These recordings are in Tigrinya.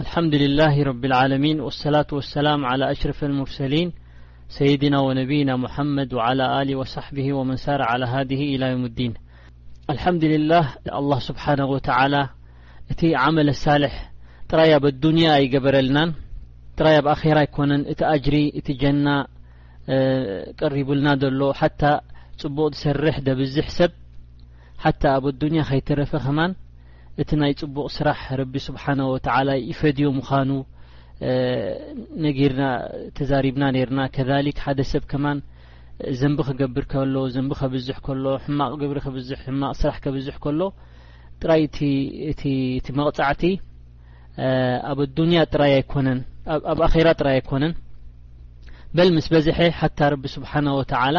الحمد لله رب العالمين والصلاة والسلام على أشرف المرسلين سيدنا ونبينا محمد وعلى له وصحبه ومن سار على هذه إلى يوم الدين الحمدلله الله سبحانه وتعالى እت عمل صالح تري ب الدنيا يقبرلن تري ب خر يكن ت اجر ت جن قربلና ل تى بق تسرح د بزح س ሓታ ኣብ ኣዱንያ ከይተረፈ ከማን እቲ ናይ ጽቡቕ ስራሕ ረቢ ስብሓነሁ ወተዓላ ይፈድዮ ምዃኑ ነጊርና ተዛሪብና ነርና ከሊክ ሓደ ሰብ ከማን ዘንቢ ክገብር ከሎ ዘንቢ ከብዝሕ ከሎ ሕማቕ ግብሪ ክብዝሕ ሕማቕ ስራሕ ከብዝሕ ከሎ ጥራይ እቲ መቕጻዕቲ ኣብ ኣዱንያ ጥራይ ኣይኮነን ኣብ ኣኼራ ጥራይ ኣይኮነን በል ምስ በዝሐ ሓታ ረቢ ስብሓነሁ ወተዓላ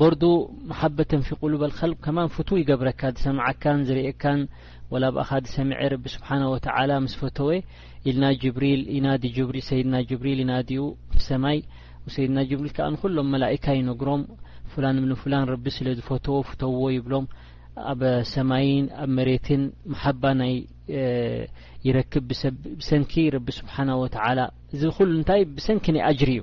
በርዱ መሓበ ተንፊቁሉ በል ከልብ ከማን ፍቱው ይገብረካ ዝሰምዓካን ዝርእየካን ወላ ብኣኻ ዝሰምዐ ረቢ ስብሓነ ወተዓላ ምስ ፈተወ ኢልና ጅብሪል ይናዲ ጅብሪል ሰይድና ጅብሪል ይናዲኡ ኣብ ሰማይ ሰይድና ጅብሪል ከዓ ንኩሎም መላኢካ ይነግሮም ፍላን እብኒ ፍላን ረቢ ስለ ዝፈተዎ ፍተዎ ይብሎም ኣብ ሰማይን ኣብ መሬትን መሓባ ናይ ይረክብ ብሰንኪ ረቢ ስብሓና ወተዓላ እዚ ኩሉ እንታይ ብሰንኪ ናይ ኣጅሪ እዩ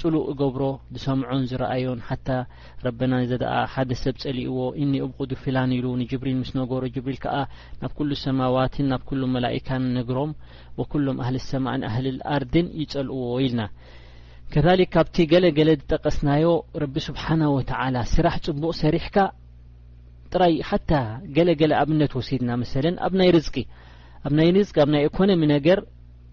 ጽሉእ እገብሮ ዝሰምዖን ዝረኣዮን ሓታ ረበና እዚ ደኣ ሓደ ሰብ ጸሊእዎ እኒ እብቁዱ ፊላን ኢሉ ንጅብሪል ምስ ነገሮ ጅብሪል ከኣ ናብ ኩሉ ሰማዋትን ናብ ኩሉ መላኢካን ነግሮም ወኩሎም ኣህሊ ሰማእን ኣህሊ ኣርድን ይጸልእዎ ኢልና ከሊክ ካብቲ ገለ ገለ ዝጠቀስናዮ ረቢ ስብሓና ወተዓላ ስራሕ ጽቡቕ ሰሪሕካ ጥራይ ሓታ ገለ ገለ ኣብነት ወሲድና መሰለን ኣብ ናይ ርዝቂ ኣብ ናይ ርዝቂ ኣብ ናይ ኢኮኖሚ ነገር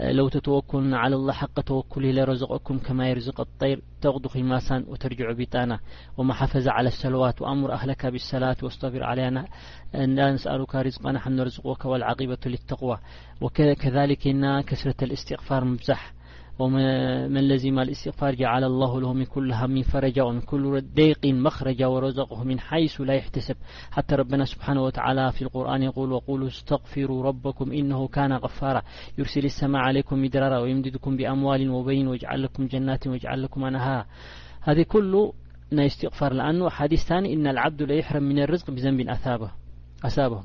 لو تتوكلنا على الله حق توكل لرزقكم كماي رزق الطير تقدخماثان وترجعا بطنا ومحفز على السلوات وأمر أهلك بالسلة و اصطفر علي نسألك رزقنا حنرزقوك و العقبة للتقوى كذلك نا كثرة الاستغفر مبزح ومن لزم الاستغفار جعل الله له من كل هم فرج ومن كل ديق مخرج ورزقه من حيث لا يحتسب حتىربنا سبحانهوتلى في القرآن قولقول استغفروا ربكم انه كان غفار يرسل السماع عليكم مدرار ويمددكم باموال وبيوللكمناتوللكنه كل ياستغفارلن حديثاني ان العبد ليحرم من الرزق بنب ابهسالحام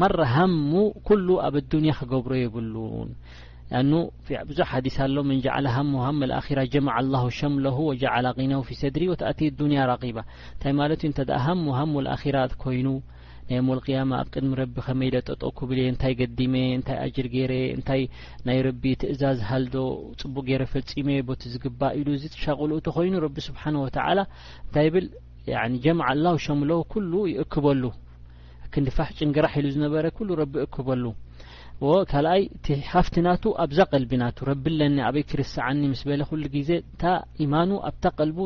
መራ ሃሙ ኩሉ ኣብ ኣዱንያ ክገብሮ የብሉን ኣኑ ብዙሕ ሓዲስ ኣሎ መን ጀዓለ ሃሙ ሃመ ኣራ ጀማዓ ላሁ ሸምለሁ ወጀዓላ ቂናው ፊ ሰድሪ ወትኣቲ ዱንያ ራቂባ እንታይ ማለት እዩ እንተ ሃሙ ሃሙ ኣራ ኮይኑ ናይ ም ልቅያማ ኣብ ቅድሚ ረቢ ከመይ ደ ጠጦ ክብል እየ እንታይ ገዲመ እንታይ ኣጅር ገይረ እንታይ ናይ ረቢ ትእዛዝ ሃልዶ ፅቡቅ ገይረ ፈፂመ ቦቲ ዝግባእ ኢሉ እዚ ተሻቅሉ እቲ ኮይኑ ረቢ ስብሓን ወተዓላ እንታይ ብል ጀማዓ ላሁ ሸምለሁ ኩሉ ይእክበሉ ክንዲ ፋሕ ጭንግራሕ ኢሉ ዝነበረ ኩሉ ረቢ እክበሉ ካልኣይ እቲ ሃፍቲ ናቱ ኣብዛ ቀልቢ ናቱ ረቢ ኣለኒ ኣበይ ክርስዓኒ ምስ በለ ኩሉ ግዜ እታ ኢማኑ ኣብታ ቀልቡ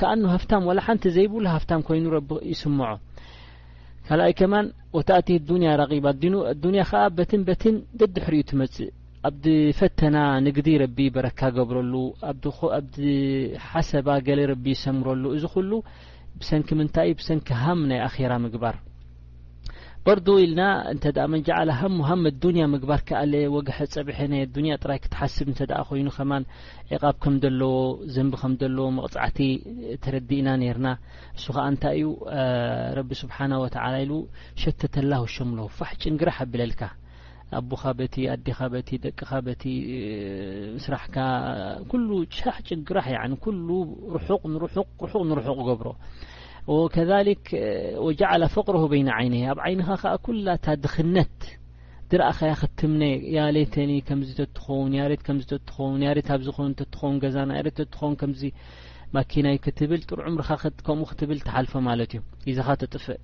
ከኣኑ ሃፍታም ዋላ ሓንቲ ዘይብሉ ሃፍታም ኮይኑ ረቢ ይስምዖ ካልኣይ ከማን ወታእቲ ዱንያ ረቂባ ዱንያ ከዓ በትን በትን ደድሕሪኡ ትመጽእ ኣብዲ ፈተና ንግዲ ረቢ በረካ ገብረሉ ኣብዲ ሓሰባ ገለ ረቢ ይሰምረሉ እዚ ኩሉ ብሰንኪ ምንታይ ብሰንኪ ሃም ናይ ኣኼራ ምግባር በርዱ ኢልና እንተ መን ጀዓለ ሃሙ ሃም ኣዱንያ ምግባር ከኣለ ወግሐ ጸብሐ ናይ ኣዱንያ ጥራይ ክትሓስብ እንተ ኮይኑ ከማን ዕቓብ ከም ዘለዎ ዘንቢ ከም ዘለዎ መቕጻዕቲ ተረዲእና ነርና እሱ ከኣ እንታይ እዩ ረቢ ስብሓና ወተዓላ ኢሉ ሸተተላሁ ሸምሎ ፋሕ ጭንግራሕ ኣብለልካ ኣቦኻ በቲ ኣዴኻ በቲ ደቅኻ በቲ ስራሕካ ኩሉ ሻሕ ጭግራሕ ያኒ ኩሉ ርሑቕ ንርሑቕ ርሑቕ ንርሑቕ ገብሮ ወከሊክ ወጃዓላ ፍቅረሁ በይነ ዓይነይ ኣብ ዓይንኻ ከዓ ኩላ እታ ድኽነት ድረኣኸያ ክትምነ ያሌተኒ ከምዚ ተትኸውን ያሬት ከምዚ ተትኸውን ያሬት ኣብ ዝኾኑ ተትኸውን ገዛና ያሬት ተትኸውን ከምዚ ማኪናይ ክትብል ጥርዑምርኻ ከምኡ ክትብል ትሓልፈ ማለት እዩ ይዛኻ ተጥፍእ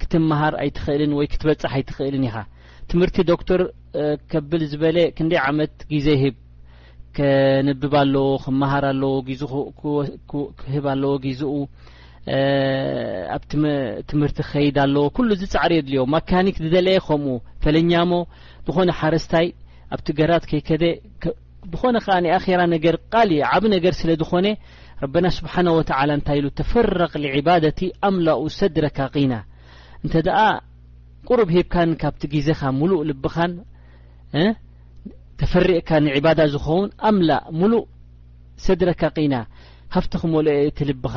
ክትመሃር ኣይትኽእልን ወይ ክትበጽሕ ኣይትኽእልን ኢኻ ትምህርቲ ዶክተር ከብል ዝበለ ክንደይ ዓመት ግዜ ይህብ ከንብብ ኣለዎ ክመሃር ኣለዎ ግዙ ክህብ ኣለዎ ግዝኡ ኣብ ትምህርቲ ክኸይድ ኣለዎ ኩሉ እዚ ጻዕሪ የድልዮ ማካኒክ ዝደለየ ከምኡ ፈለኛሞ ዝኾነ ሓረስታይ ኣብቲ ገራት ከይከደ ብኾነ ከኣ ናይ ኣኼራ ነገር ቃሊ ዓቢ ነገር ስለ ዝኾነ ረበና ስብሓነ ወተዓላ እንታይ ኢሉ ተፈረቅ ልዕባደቲ ኣምላኡ ሰድረካ ቂና እንተ ደኣ ቁሩብ ሂብካን ካብቲ ግዜኻ ሙሉእ ልብኻን ተፈሪቕካ ንዕባዳ ዝኸውን ኣምላእ ሙሉእ ሰድረካ ቂና ሃብቲ ክመልኦ እቲ ልብኻ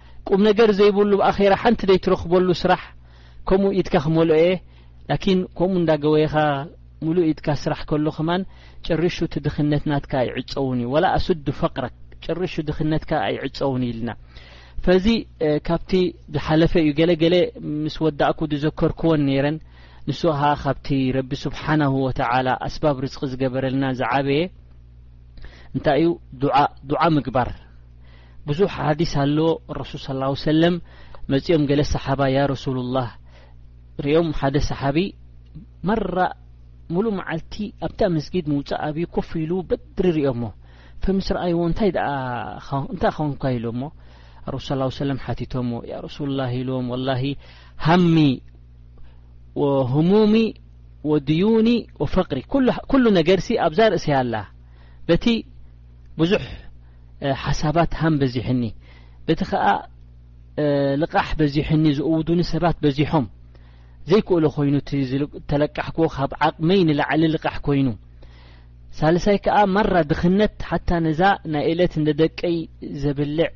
ቁም ነገር ዘይብሉ ብ ኣኼራ ሓንቲ ዘይትረኽበሉ ስራሕ ከምኡ ኢድካ ክመልኦ እየ ላኪን ከምኡ እንዳገወይኻ ሙሉእ ኢድካ ስራሕ ከሎ ከማን ጭርሹ እቲ ድኽነት ናትካ ኣይዕፀውን እዩ ወላ ኣሱዱ ፈቅረክ ጭርሹ ድኽነትካ ኣይዕፀውን እዩ ኢልና ፈዚ ካብቲ ዝሓለፈ እዩ ገለገለ ምስ ወዳእኩ ዝዘከርክዎን ነይረን ንሱ ኸዓ ካብቲ ረቢ ስብሓናሁ ወተዓላ ኣስባብ ርዝቂ ዝገበረልና ዝዓበየ እንታይ እዩ ዱዓ ዱዓ ምግባር ብዙሕ ሓዲስ ኣሎ ረሱል ስ ላ ሰለም መጺኦም ገለ ሰሓባ ያ ረሱሉ ላህ ርኦም ሓደ ሰሓቢ መራ ሙሉእ መዓልቲ ኣብታ መስጊድ ምውፃእ ኣብዩ ኮፍ ኢሉ በድሪ ርኦሞ ፈምስ ረኣይዎ እንታይ እንታይ ኸንካ ኢሎ ሞ ረሱ ስ ላ ሰለም ሓቲቶሞ ያ ረሱሉ ላ ኢልዎም ወላ ሃሚ ወህሙሚ ወድዩኒ ወፈቅሪ ኩሉ ነገርሲ ኣብዛ ርእሰያ ኣላ በቲ ብዙሕ ሓሳባት ሃም በዚሕኒ በቲ ከኣ ልቓሕ በዚሕኒ ዝእውዱኒ ሰባት በዚሖም ዘይክእሎ ኮይኑ ተለቃሕክዎ ካብ ዓቕመይ ንላዕሊ ልቓሕ ኮይኑ ሳልሳይ ከኣ ማራ ድኽነት ሓታ ነዛ ናይ እለት እንደ ደቀይ ዘብልዕ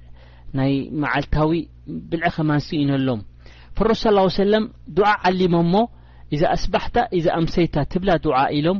ናይ መዓልታዊ ብልዐ ከማን ስኢነሎም ፈሮ ስ ሰለም ዱዓ ዓሊሞሞ እዛ ኣስባሕታ እዛ ኣምሰይታ ትብላ ዱዓ ኢሎም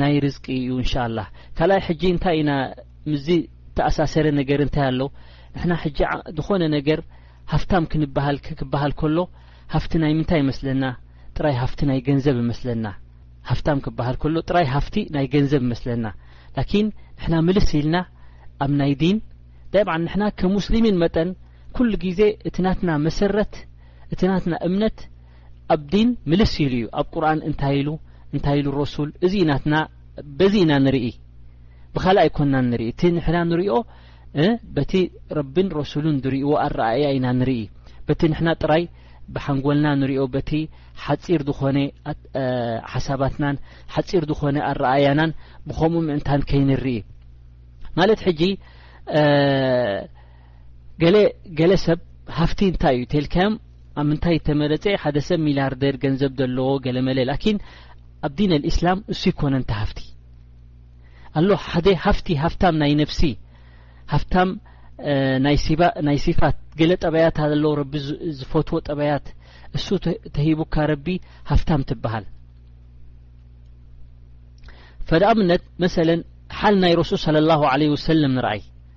ናይ ርዝቂ እዩ እንሻላህ ካልኣይ ሕጂ እንታይ ኢና ምስዚ ተኣሳሰረ ነገር እንታይ ኣሎ ንሕና ሕጂ ዝኾነ ነገር ሃፍታም ክንበሃል ክበሃል ከሎ ሃፍቲ ናይ ምንታይ ይመስለና ጥራይ ሃፍቲ ናይ ገንዘብ ይመስለና ሃፍታም ክበሃል ከሎ ጥራይ ሃፍቲ ናይ ገንዘብ ይመስለና ላኪን ንሕና ምልስ ኢልና ኣብ ናይ ዲን ዳይብዓ ንሕና ከሙስሊሚን መጠን ኩሉ ግዜ እቲ ናትና መሰረት እቲ ናትና እምነት ኣብ ዲን ምልስ ኢሉ እዩ ኣብ ቁርን እንታይ ኢሉ እንታይ ኢሉ ረሱል እዚ ናትና በዚ ኢና ንርኢ ብካልእ ኣይኮናን ንርኢ እቲ ንሕና ንሪኦ በቲ ረብን ረሱሉን ዝርእዎ ኣረኣእያ ኢና ንርኢ በቲ ንሕና ጥራይ ብሓንጎልና ንሪኦ በቲ ሓፂር ዝኾነ ሓሳባትናን ሓፂር ዝኾነ ኣረኣያናን ብከምኡ ምእንታን ከይንርኢ ማለት ሕጂ ገለ ሰብ ሃፍቲ እንታይ እዩ ተልካዮም ኣብ ምንታይ ተመረጸ ሓደ ሰብ ሚላርደር ገንዘብ ዘለዎ ገለመለ ላኪን ኣብ ዲን ኣልእስላም እሱ ይኮነን ተሃፍቲ ኣሎ ሓደ ሃፍቲ ሃፍታም ናይ ነፍሲ ሃፍታም ናይ ሲፋት ገለ ጠባያት ኣሎ ረቢ ዝፈትዎ ጠባያት እሱ ተሂቡካ ረቢ ሃፍታም ትበሃል ፈደኣብነት መሰለን ሓል ናይ ረሱል ለ ላሁ ለ ወሰለም ንርኣይ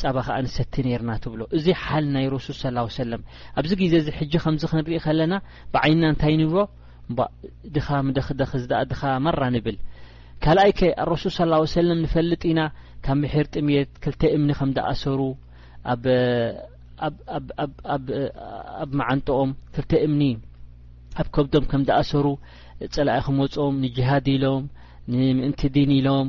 ጻባ ከኣ ንሰቲ ነርና ትብሎ እዚ ሓል ናይ ረሱል ሰላ ሰለም ኣብዚ ግዜ እዚ ሕጂ ከምዚ ክንርኢ ከለና ብዓይንና እንታይ ንብሎ ድኻ ምደክደክዝ ኣ ድኻ መራ ንብል ካልኣይ ከ ኣረሱል ሰላ ሰለም ንፈልጥ ኢና ካብ ምሒር ጥምት ክልተ እምኒ ከም ዳኣሰሩ ኣብ መዓንጦኦም ክልተ እምኒ ኣብ ከብዶም ከም ዳኣሰሩ ጸላኢ ክመጾም ንጅሃድ ኢሎም ንምእንቲ ዲን ኢሎም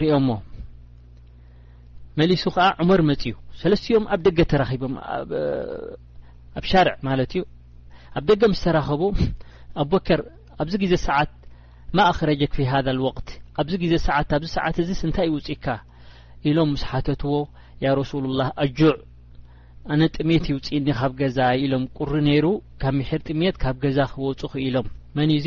ርእዮሞ መሊሱ ከኣ ዑመር መጽዩ ሰለስትኦም ኣብ ደገ ተራኺቦም ኣብ ሻርዕ ማለት እዩ ኣብ ደገ ምስ ተራኸቡ ኣቡበከር ኣብዚ ግዜ ሰዓት ማ ኣኽረጀክ ፊ ሃذ ልወቅት ኣብዚ ግዜ ሰዓት ኣብዚ ሰዓት እዚስ እንታይ ይውፅካ ኢሎም ምስ ሓተትዎ ያ ረሱሉ ላህ ኣጁዕ ኣነ ጥሜት ይውፅእኒ ካብ ገዛ ኢሎም ቁሪ ነይሩ ካብ ምሒር ጥሜት ካብ ገዛ ክወፁ ክኢሎም መን እዙ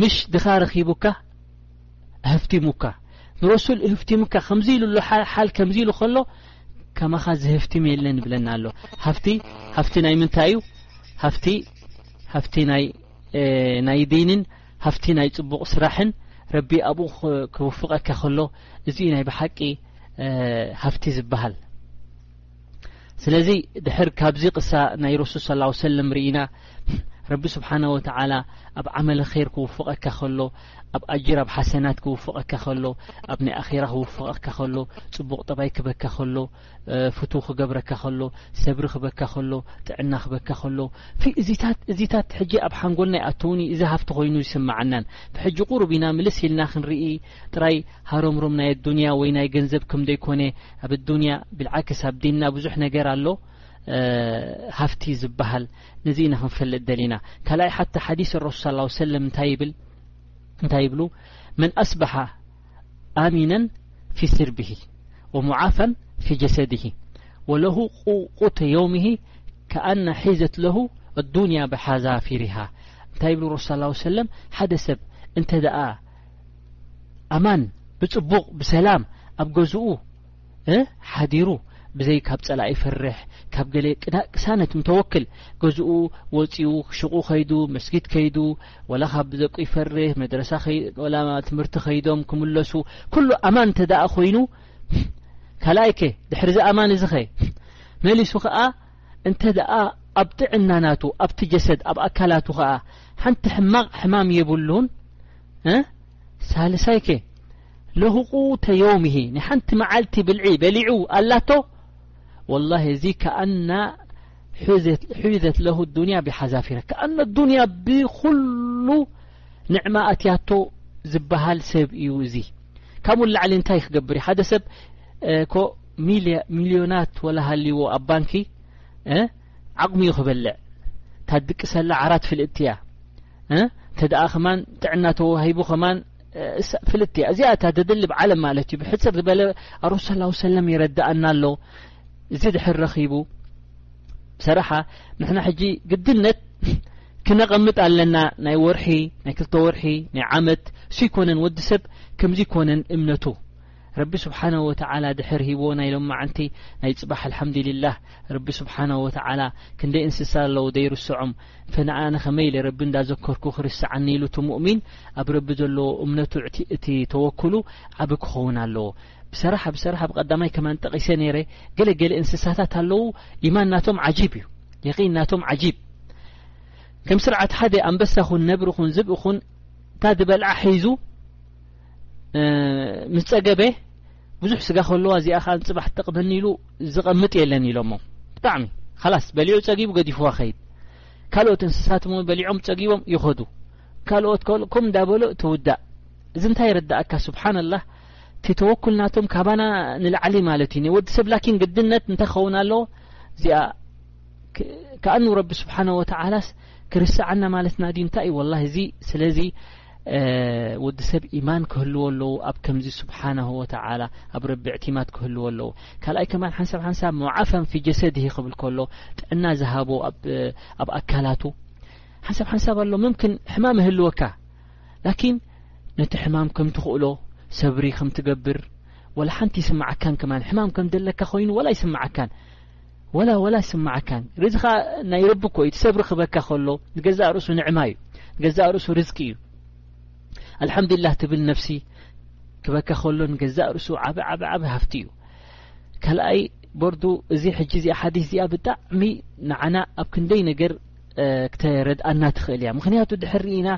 ምሽ ድኻ ረኺቡካ ህፍቲሙካ ንረሱል ህፍቲሙካ ከምዚ ኢሉ ኣሎ ሓል ከምዚ ኢሉ ከሎ ከማኻ ዝህፍቲም የለን ይብለና ኣሎ ሃፍቲ ሃፍቲ ናይ ምንታይ እዩ ሃፍቲ ሃፍቲ ናይ ዲንን ሃፍቲ ናይ ፅቡቕ ስራሕን ረቢ ኣብኡ ክውፍቐካ ከሎ እዚ ናይ ብሓቂ ሃፍቲ ዝበሃል ስለዚ ድሕር ካብዚ ቅሳ ናይ ረሱል ስ ላ ሰለም ርኢና ረቢ ስብሓነ ወተዓላ ኣብ ዓመለ ኼር ክውፍቐካ ከሎ ኣብ ኣጅር ኣብ ሓሰናት ክውፍቐካ ከሎ ኣብ ናይ ኣኼራ ክውፍቐካ ከሎ ጽቡቕ ጠባይ ክበካ ከሎ ፍቱ ክገብረካ ከሎ ሰብሪ ክበካ ከሎ ጥዕና ክበካ ከሎ እዚታት ሕጂ ኣብ ሓንጎልና ይኣተውኒ እዚ ሃፍቲ ኮይኑ ይስምዓናን ብሕጂ ቁሩብ ኢና ምልስ ኢልና ክንርኢ ጥራይ ሃረምሩም ናይ ኣዱንያ ወይ ናይ ገንዘብ ከም ዘይኮነ ኣብ ኣዱንያ ብልዓክስ ኣብ ዲንና ብዙሕ ነገር ኣሎ ሃፍቲ ዝበሃል ነዚ ኢና ክንፈልጥ ደሊና ካልኣይ ሓቲ ሓዲስ ረሱል ስ ላ ሰለም እንታይ ይብል እንታይ ይብሉ መን ኣስበሓ ኣሚነን ፊ ስርብሂ ወሙዓፈን ፊ ጀሰድሂ ወለሁ ቁተ የውምሂ ከኣና ሒዘት ለሁ ኣዱንያ ብሓዛፊሪሃ እንታይ ይብሉ ረሱ ስ ሰለም ሓደ ሰብ እንተ ደኣ ኣማን ብጽቡቕ ብሰላም ኣብ ገዝኡ ሓዲሩ ብዘይ ካብ ጸላኢ ይፈርሕ ካብ ገለ ቅሳነት ምተወክል ገዝኡ ወጺኡ ሽቑ ከይዱ መስጊድ ከይዱ ወላ ካብ ብዘቁ ይፈርህ መድረሳ ወላ ትምህርቲ ከይዶም ክምለሱ ኩሉ ኣማን እንተ ደኣ ኮይኑ ካልኣይከ ድሕሪዚ ኣማን እዚ ኸ መሊሱ ኸኣ እንተ ደኣ ኣብ ጥዕና ናቱ ኣብቲ ጀሰድ ኣብ ኣካላቱ ከኣ ሓንቲ ሕማቕ ሕማም የብሉን እ ሳልሳይ ከ ለሁቁተ ዮውምሂ ናይ ሓንቲ መዓልቲ ብልዒ በሊዑ ኣላቶ ወላሂ እዚ ከኣና ሑዘት ለሁ ዱንያ ብሓዛፊረ ከኣና ዱንያ ብኩሉ ንዕማ ኣትያቶ ዝበሃል ሰብ እዩ እዚ ካብኡ ላዕሊ እንታይ ክገብር እዩ ሓደ ሰብ ሚልዮናት ወላ ሃልዎ ኣብ ባንኪ ዓቕሚ እዩ ክበልዕ እታ ድቅሰላ ዓራት ፍልጥቲ እያ እንተ ደኣ ከማን ጥዕና ተዋሂቡ ከማን ፍልጥቲ እያ እዚኣ እታ ደድልብ ዓለም ማለት እዩ ብሕፅር ዝበለ ኣሮስ ሰላ ሰለም ይረዳእና ኣሎ እዚ ድሕር ረኺቡ ሰራሓ ንሕና ሕጂ ግድነት ክነቐምጥ ኣለና ናይ ወርሒ ናይ ክልተ ወርሒ ናይ ዓመት ስይኮነን ወዲ ሰብ ከምዚ ኮነን እምነቱ ረቢ ስብሓነሁ ወተዓላ ድሕር ሂብዎ ናይ ሎማዓንቲ ናይ ፅባሕ ኣልሓምዲሊላህ ረቢ ስብሓነሁ ወተዓላ ክንደይ እንስሳ ኣለዉ ደይርስዖም ፈነኣነ ከመይ ኢለ ረቢ እንዳዘከርኩ ክርሰዓኒ ኢሉ እቲ ሙእሚን ኣብ ረቢ ዘለዎ እምነቱ እቲ ተወኩሉ ዓቢ ክኸውን ኣለዎ ብሰራሓ ብሰራሓ ብቀዳማይ ከማን ጠቂሰ ነይረ ገለ ገለ እንስሳታት ኣለዉ ኢማን ናቶም ዓጂብ እዩ የቂን ናቶም ዓጂብ ከም ስርዓት ሓደ ኣንበሳ ኹን ነብሪ ኹን ዝብኢ ኹን እታ ዝበልዓ ሒዙ ምስ ጸገበ ብዙሕ ስጋ ከለዋ እዚኣ ከዓ ንፅባሕ ትጠቕመኒ ኢሉ ዝቐምጥ የለን ኢሎሞ ብጣዕሚ ኸላስ በሊዑ ጸጊቡ ገዲፍዋ ኸይድ ካልኦት እንስሳት እውን በሊዖም ጸጊቦም ይኸዱ ካልኦት ከልኩም እንዳበሎ ትውዳእ እዚ እንታይ ይረዳእካ ስብሓንላህ እቲ ተወኩል ናቶም ካባና ንላዕሊ ማለት እዩ ወዲ ሰብ ላኪን ግድነት እንታይ ኸውን ኣለዎ እዚኣ ከኣኑ ረቢ ስብሓነ ወተዓላስ ክርሰዓና ማለትና ድዩ እንታይ እዩ ወላ እዚ ስለዚ ወዲ ሰብ ኢማን ክህልዎ ኣለዉ ኣብ ከምዚ ስብሓናሁ ወተዓላ ኣብ ረቢ ዕቲማት ክህልዎ ኣለዉ ካልኣይ ከማን ሓንሳብ ሓንሳብ ሙዓፈን ፊ ጀሰድሂ ክብል ከሎ ጥዕና ዝሃቦ ኣብ ኣካላቱ ሓንሳብ ሓንሳብ ኣሎ ምምክን ሕማም እህልወካ ላኪን ነቲ ሕማም ከም ትኽእሎ ሰብሪ ከም ትገብር ወላ ሓንቲ ይስምዓካን ከማን ሕማም ከም ዘለካ ኮይኑ ወላ ይስምዓካን ወላ ወላ ኣይስምዓካን ርዚ ከኣ ናይ ረቢ እኮ እዩ እቲ ሰብ ርክበካ ከሎ ንገዛእ ርእሱ ንዕማ እዩ ንገዛእ ርእሱ ርዝቂ እዩ ኣልሓምዱሊላህ ትብል ነፍሲ ክበካ ከሎ ንገዛእ ርእሱ ዓብ ዓብ ዓብ ሃፍቲ እዩ ካልኣይ ቦርዱ እዚ ሕጂ እዚኣ ሓዲስ እዚኣ ብጣዕሚ ንዓና ኣብ ክንደይ ነገር ክተረድኣና ትኽእል እያ ምክንያቱ ድሕር ርኢና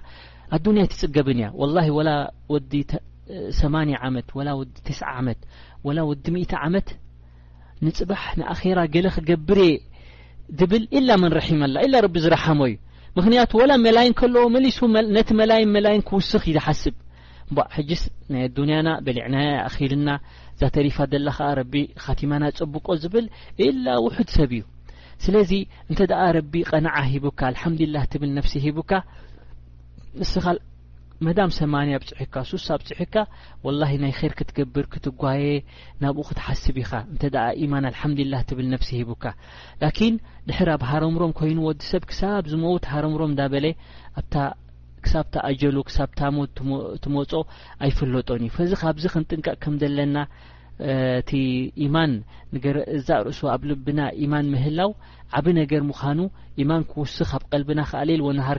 ኣዱንያ ኣይትጽገብን እያ ወላ ወላ ወዲ ሰማንያ ዓመት ወላ ወዲ ትስዓ ዓመት ወላ ወዲ ሚእቲ ዓመት ንጽባሕ ንኣኼራ ገለ ክገብር እየ ድብል ኢላ መን ረሒመላ ኢላ ረቢ ዝረሓሞ እዩ ምክንያቱ ወላ መላይን ከለዎ መሊሱ ነቲ መላይን መላይን ክውስኽ እዩ ዝሓስብ እምበ ሕጅስ ናይ ኣዱንያና በሊዕናያ ኣኺልና እዛ ተሪፋ ዘላ ከዓ ረቢ ኻቲማና ጸብቆ ዝብል ኢላ ውሑድ ሰብ እዩ ስለዚ እንተ ደኣ ረቢ ቐናዓ ሂቡካ ኣልሓምዱላህ ትብል ነፍሲ ሂቡካ ንስኻ መዳም ሰማንያ ኣብጽሑካ ሱሳ ኣብጽሑካ ወላሂ ናይ ኼር ክትገብር ክትጓየ ናብኡ ክትሓስብ ኢኻ እንተ ደኣ ኢማን ኣልሓምዱሊላህ ትብል ነብሲ ሂቡካ ላኪን ድሕር ኣብ ሃረምሮም ኮይኑ ወዲ ሰብ ክሳብ ዝመውት ሃረምሮም እንዳበለ ኣብታ ክሳብ ተኣጀሉ ክሳብ ታሞት ትመጾ ኣይፍለጦን እዩ ፈዚ ካብዚ ክንጥንቀቕ ከም ዘለና እቲ ኢማን እዛ ርእሱ ኣብ ልብና ኢማን ምህላው ዓብ ነገር ምዃኑ ኢማን ክውስኽ ኣብ ቀልብና ከኣ ሌል ወነሃር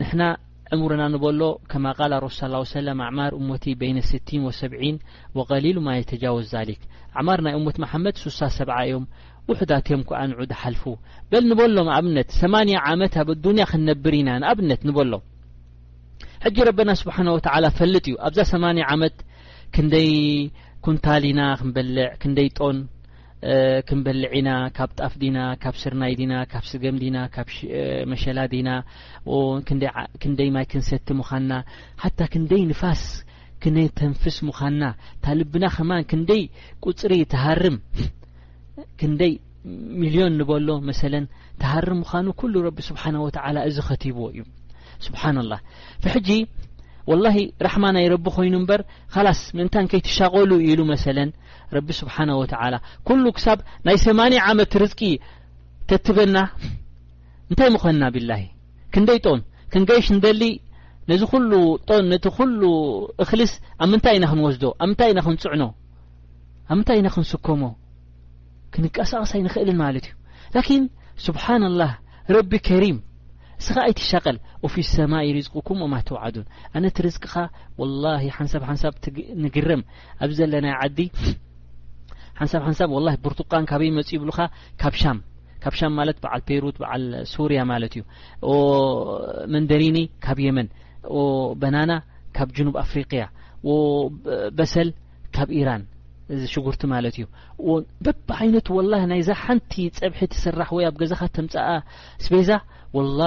ንሕና ዕምርና ንበሎ ከማ ቃለ ረሱል ሰለላሁ ዐለይሂ ወሰለም ኣዕማር እመቲ በይነ ሲቲን ወሰብዒን ወቀሊሉ ማ የተጃወዝ ዛሊክ ኣዕማር ናይ እመት መሓመድ ሱሳ ሰብዓ እዮም ውሑዳት እዮም ከኣ ንዑ ዝሓልፉ በል ንበሎ ንኣብነት ሰማንያ ዓመት ኣብ ኣዱንያ ክንነብር ኢና ንኣብነት ንበሎ ሕጂ ረበና ስብሓን ወተዓላ ፈልጥ እዩ ኣብዛ ሰማንያ ዓመት ክንደይ ኩንታል ኢና ክንበልዕ ክንደይ ጦን ክንበልዕ ኢና ካብ ጣፍ ዲና ካብ ስርናይ ዲና ካብ ስገም ዲና ካብ መሸላ ዲና ክንደይ ማይ ክንሰቲ ምዃንና ሓታ ክንደይ ንፋስ ክነተንፍስ ምዃንና እታ ልብና ከማን ክንደይ ቁፅሪ ትሃርም ክንደይ ሚልዮን ንበሎ መሰለን ትሃርም ምዃኑ ኩሉ ረቢ ስብሓን ወተዓላ እዚ ኸቲብዎ እዩ ስብሓና ላህ ፍሕጂ ወላሂ ራሕማ ናይ ረቢ ኮይኑ እምበር ኻላስ ምእንታን ከይትሻቐሉ ኢሉ መሰለን ረቢ ስብሓነ ወተዓላ ኩሉ ክሳብ ናይ ሰማንያ ዓመት ርዝቂ ተትበና እንታይ ምኾንና ቢላሂ ክንደይ ጦን ክንገይሽ ንደሊ ነዚ ኩሉ ጦን ነቲ ኩሉ እኽልስ ኣብ ምንታይ ኢና ክንወስዶ ኣብ ምንታይ ኢና ክንፅዕኖ ኣብ ምንታይ ኢና ክንስከሞ ክንቀሳቐስ ኣይንኽእልን ማለት እዩ ላኪን ስብሓንላህ ረቢ ከሪም እስኻ ኣይትሻቀል ኡፊ ሰማይ ሪዝቁኩም ወማ ትውዓዱን ኣነ እቲ ርዝቅኻ ወላሂ ሓንሳብ ሓንሳብ ንግረም ኣብዚ ዘለናዮ ዓዲ ሓንሳብ ሓንሳብ ወላሂ ብርቱቃን ካበይ መጽኡ ይብሉኻ ካብ ሻም ካብ ሻም ማለት በዓል ፔሩት በዓል ሱርያ ማለት እዩ መንደሪኒ ካብ የመን በናና ካብ ጅኑብ ኣፍሪቅያ በሰል ካብ ኢራን እዚ ሽጉርቲ ማለት እዩ በብ ዓይነቱ ወላ ናይዛ ሓንቲ ፀብሒ ትስራሕ ወይ ኣብ ገዛኻ ተምፃኣ ስቤዛ ወላ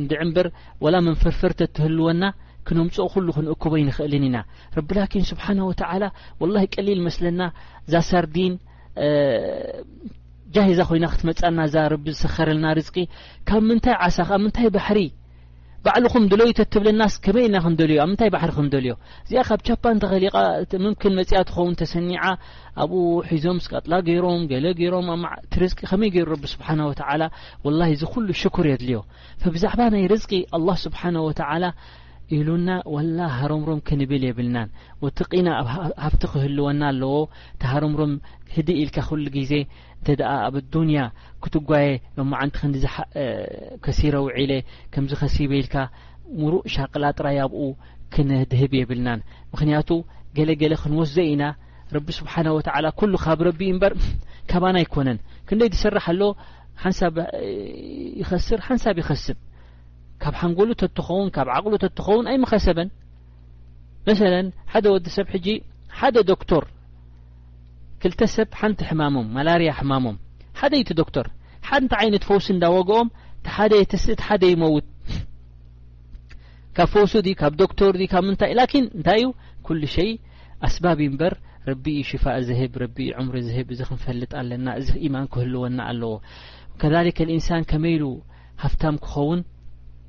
እንድዕ እምበር ወላ መንፈርፈር ተትህልወና ክነምፅኦ ኩሉ ክንእክቦ ይንኽእልን ኢና ረቢ ላኪን ስብሓና ወተላ ወላ ቀሊል መስለና እዛ ሳርዲን ጃሂዛ ኮይና ክትመፃና እዛ ረቢ ዝሰኸረልና ርዝቂ ካብ ምንታይ ዓሳ ካብ ምንታይ ባሕሪ ባዕልኹም ድለዩ ተትብለናስ ከመይ ኢና ክንደልዮ ኣብ ምንታይ ባሕሪ ክንደልዮ እዚኣ ካብ ቻፓን ተኸሊቓ ምምክን መፅኣ ትኸውን ተሰኒዓ ኣብኡ ሒዞም ስቃጥላ ገይሮም ገለ ገይሮም እቲ ርዝቂ ከመይ ገይሩ ረቢ ስብሓነ ወተዓላ ወላሂ እዚ ኩሉ ሽኩር የድልዮ ፈብዛዕባ ናይ ርዝቂ ኣላህ ስብሓነ ወተዓላ ኢሉና ወላ ሃረምሮም ክንብል የብልናን ወትቂና ኣብ ሃፍቲ ክህልወና ኣለዎ ተሃረምሮም ህድእ ኢልካ ኩሉ ግዜ እንተ ደኣ ኣብ ኣዱንያ ክትጓየ ሎማዓንቲ ክንዲ ከሲረ ውዒለ ከምዚ ከሲበ ኢልካ ሙሩእ ሻቅላ ጥራይ ኣብኡ ክነድህብ የብልናን ምክንያቱ ገለገለ ክንወስዘ ኢና ረቢ ስብሓና ወተዓላ ኩሉ ካብ ረቢ እምበር ካባና ኣይኮነን ክንደይ ዝስራሕ ኣሎ ሓንሳብ ይኸስር ሓንሳብ ይኸስብ ካብ ሓንጎሉ ተትኸውን ካብ ዓቕሉ ተትኸውን ኣይምኸሰበን መሰለን ሓደ ወዲ ሰብ ሕጂ ሓደ ዶክቶር ክልተ ሰብ ሓንቲ ሕማሞም ማላርያ ሕማሞም ሓደ ዩቲ ዶክተር ሓንቲ ዓይነት ፈውሲ እንዳወግኦም ሓደ የትስእት ሓደ ይመውት ካብ ፈውሱ ዲ ካብ ዶክተር ዲ ካብ ምንታይ ላኪን እንታይ እዩ ኩሉ ሸይ ኣስባብ እምበር ረቢ እዩ ሽፋእ ዝህብ ረቢ እዩ ዕምሪ ዝህብ እዚ ክንፈልጥ ኣለና እዚ ኢማን ክህልወና ኣለዎ ከሊከ ልእንሳን ከመይ ኢሉ ሃፍታም ክኸውን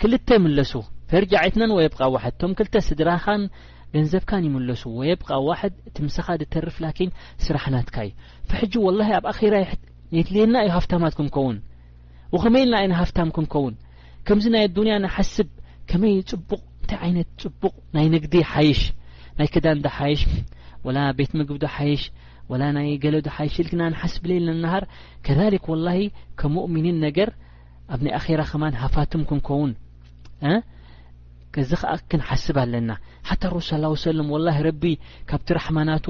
ክልተ ይምለሱ ፈርጃዕ ኢትነን ወየብቃ ዋሕድ እቶም ክልተ ስድራኻን ገንዘብካን ይምለሱ ወየብቃ ዋሕድ እቲ ምሳኻ ድተርፍ ላኪን ስራሕ ናትካ እዩ ፍሕጂ ወላሂ ኣብ ኣኺራ የድልየና እዩ ሃፍታማት ክንከውን ወኸመይ ኢልና ኢና ሃፍታም ክንከውን ከምዚ ናይ ኣዱንያ ንሓስብ ከመይ ጽቡቕ እንታይ ዓይነት ጽቡቕ ናይ ንግዲ ሓይሽ ናይ ክዳን ዶ ሓይሽ ወላ ቤት ምግቢ ዶ ሓይሽ ወላ ናይ ገለ ዶ ሓይሽ ኢልክና ንሓስብ ለይል ንነሃር ከዛሊክ ወላሂ ከሙእሚኒን ነገር ኣብ ናይ ኣራ ከማን ሃፋትም ክንከውን ከዚ ከኣ ክንሓስብ ኣለና ሓታ ሩ ስ ሰለም ወላ ረቢ ካብቲ ራሕማናቱ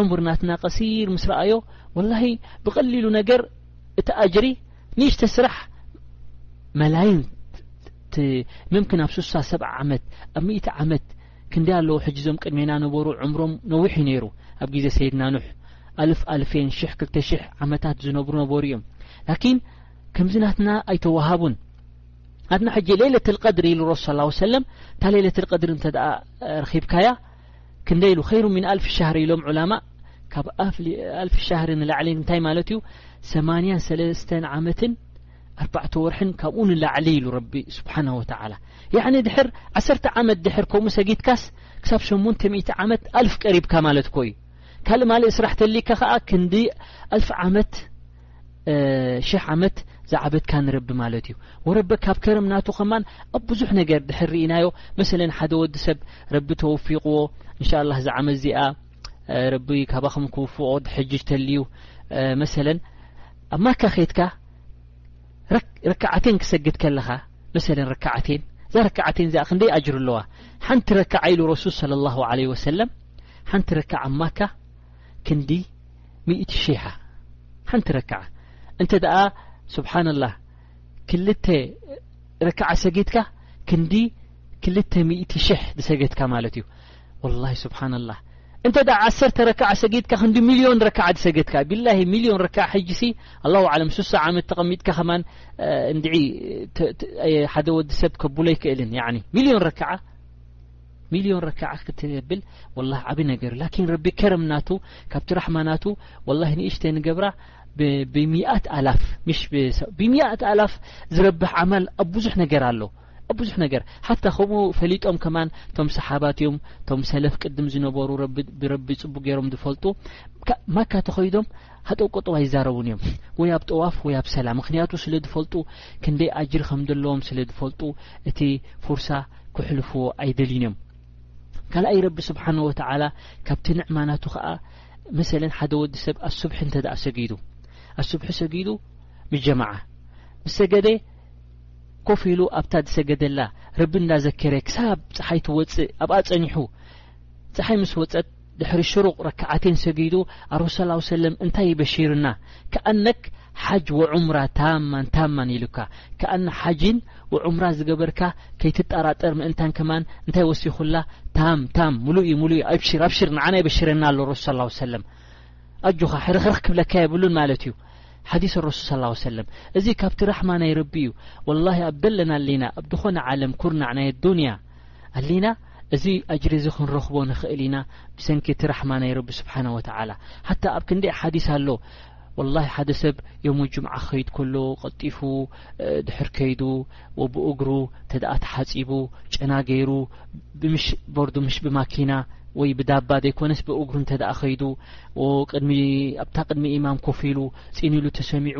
ዕሙር ናትና ቀሲር ምስ ረኣዮ ወላ ብቐሊሉ ነገር እቲ ኣጅሪ ንእሽተ ስራሕ መላይን ምምክን ኣብ ስሳ ሰ ዓመት ኣብ ም ዓመት ክንደ ኣለዉ ሕጂ ዞም ቅድሜና ነበሩ ዕምሮም ነዊሕ እዩ ነይሩ ኣብ ግዜ ሰይድና ኑሕ ኣልፍ ኣልፌን ሽሕ ክልተ ሽሕ ዓመታት ዝነብሩ ነበሩ እዮም ላኪን ከምዚ ናትና ኣይተዋሃቡን ኣድና ሕጂ ሌለት ልቀድሪ ኢሉ ረሱ ስ ሰለም እታ ሌለት ልቀድሪ እንተ ረኺብካያ ክንደ ኢሉ ኸይሩ ምን ኣልፊ ሻህሪ ኢሎም ዑላማ ካብ ኣልፊ ሻህሪ ንላዕሊ እንታይ ማለት እዩ ሰማንያን ሰለስተን ዓመትን ኣርባዕተ ወርሕን ካብኡ ንላዕሊ ኢሉ ረቢ ስብሓና ወተላ ያዕኒ ድሕር ዓሰርተ ዓመት ድሕር ከምኡ ሰጊድካስ ክሳብ ሸሙንተ ሚእቲ ዓመት ኣልፍ ቀሪብካ ማለት ኮ እዩ ካልእ ማልእ ስራሕ ተሊካ ኸዓ ክንዲ ኣልፊ ዓመት ሽሕ ዓመት ዝዓበትካ ንረቢ ማለት እዩ ወረበ ካብ ከረም ናቱ ከማን ኣብ ብዙሕ ነገር ድሕር ርኢናዮ መሰለን ሓደ ወዲ ሰብ ረቢ ተወፊቕዎ እንሻ ላ እዚ ዓመት እዚኣ ረቢ ካባኹም ክውፍቆ ድሕጅ ተልዩ መሰለን ኣብ ማካ ኬትካ ረክዓቴን ክሰግድ ከለኻ መሰለን ረክዓቴን እዛ ረክዓቴን እዚኣ ክንደይ ኣጅር ኣለዋ ሓንቲ ረክዓ ኢሉ ረሱል ለ ላሁ ለ ወሰለም ሓንቲ ረክዓ ማካ ክንዲ ሚእቲ ሺሓ ሓንቲ ረክዓ እንተ ደኣ ስብሓንላህ ክልተ ረክዓ ሰጊድካ ክንዲ ክልተ ሚእቲ ሽሕ ዝሰገድካ ማለት እዩ ወላሂ ስብሓንላህ እንተ ደ ዓሰርተ ረክዓ ሰጊድካ ክንዲ ሚልዮን ረክዓ ዝሰገድካ ብላ ሚልዮን ረክዓ ሕጂሲ ኣላ ዓለም ስሳ ዓመት ተቐሚጥካ ከማን እንድዒ ሓደ ወዲ ሰብ ከብሎ ኣይክእልን ሚልዮን ረክዓ ሚልዮን ረካዓ ክትብል ወላ ዓብ ነገር ላኪን ረቢ ከረም ናቱ ካብቲ ራሕማ ናቱ ወላ ንእሽተ ንገብራ ብሚት ኣላፍ ምሽ ብሚት ኣላፍ ዝረብሕ ዓማል ኣብ ብዙሕ ነገር ኣሎ ኣብ ብዙሕ ነገር ሓታ ከምኡ ፈሊጦም ከማን እቶም ሰሓባት እዮም እቶም ሰለፍ ቅድም ዝነበሩ ብረቢ ፅቡቅ ገይሮም ዝፈልጡ ማካ ተኸይዶም ሃጠው ቀጠው ኣይዛረቡን እዮም ወይ ኣብ ጠዋፍ ወይ ኣብ ሰላ ምክንያቱ ስለ ዝፈልጡ ክንደይ ኣጅሪ ከም ዘለዎም ስለ ዝፈልጡ እቲ ፉርሳ ክሕልፍዎ ኣይደልዩን እዮም ካልኣይ ረቢ ስብሓን ወተዓላ ካብቲ ንዕማናቱ ከዓ መሰለን ሓደ ወዲ ሰብ ኣሱብሒ እንተ ደኣ ሰጊዱ ኣሱብሒ ሰጊዱ ብጀማዓ ምስ ሰገደ ኮፍ ኢሉ ኣብታ ዝሰገደላ ረቢ እንዳዘከረ ክሳብ ፀሓይ ትወፅእ ኣብኣ ፀኒሑ ፀሓይ ምስ ወፀት ድሕሪ ሽሩቕ ረካዓቴን ሰጊዱ ኣሮስ ሰላው ሰለም እንታይ ይበሺርና ከኣነክ ሓጅ ወዑምራ ታማን ታማን ኢሉካ ከኣነ ሓጂን ወዑምራ ዝገበርካ ከይትጣራጠር ምእንታን ከማን እንታይ ወሲኹላ ታም ታም ሙሉእ እዩ ሙሉእ እዩ ኣብሽር ኣብሽር ንዓና ይበሽረና ኣሎ ረሱል ሰላው ሰለም ኣጆኻ ሕርኽርኽ ክብለካ የብሉን ማለት እዩ ሓዲስ ረሱል ስላ ወሰለም እዚ ካብቲ ራሕማ ናይ ረቢ እዩ ወላሂ ኣብ ደለና ኣሊና ኣብ ድኾነ ዓለም ኩርናዕ ናይ ኣዱንያ ኣሊና እዚ ኣጅሪ እዚ ክንረኽቦ ንኽእል ኢና ብሰንኪ እቲ ራሕማ ናይ ረቢ ስብሓነሁ ወተዓላ ሓታ ኣብ ክንደይ ሓዲስ ኣሎ ወላሂ ሓደ ሰብ ዮሙልጁምዓ ክኸይድ ከሎ ቀልጢፉ ድሕር ከይዱ ወብእግሩ ተደኣ ተሓጺቡ ጨና ገይሩ ብምሽ ቦርዱ ምሽ ብማኪና ወይ ብዳባ ዘይኮነስ ብእግሩ እንተደኣ ከይዱ ቅድሚ ኣብታ ቅድሚ ኢማም ኮፍ ኢሉ ጺን ኢሉ ተሰሚዑ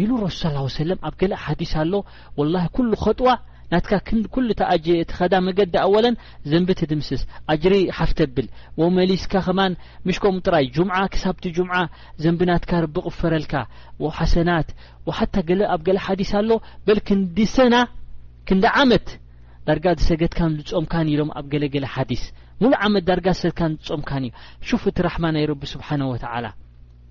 ኢሉ ረሱል ስ ሰለም ኣብ ገለ ሓዲስ ኣሎ ወላሂ ኩሉ ኸጥዋ ናትካ ኩሉ ትኸዳ መገዲ ኣወለን ዘንቢ ትድምስስ ኣጅሪ ሓፍ ተብል ወመሊስካ ከማን ምሽ ከምኡ ጥራይ ጁምዓ ክሳብቲ ጁምዓ ዘንቢ ናትካ ረቢ ቕፈረልካ ወሓሰናት ወሓታ ገለ ኣብ ገለ ሓዲስ ኣሎ በል ክንዲ ሰና ክንዲ ዓመት ዳርጋ ዝሰገትካን ዝጾምካን ኢሎም ኣብ ገለ ገለ ሓዲስ ሙሉ ዓመት ዳርጋ ዝሰትካን ዝጾምካን እዩ ሹፍ እቲ ራሕማ ናይ ረቢ ስብሓነ ወተዓላ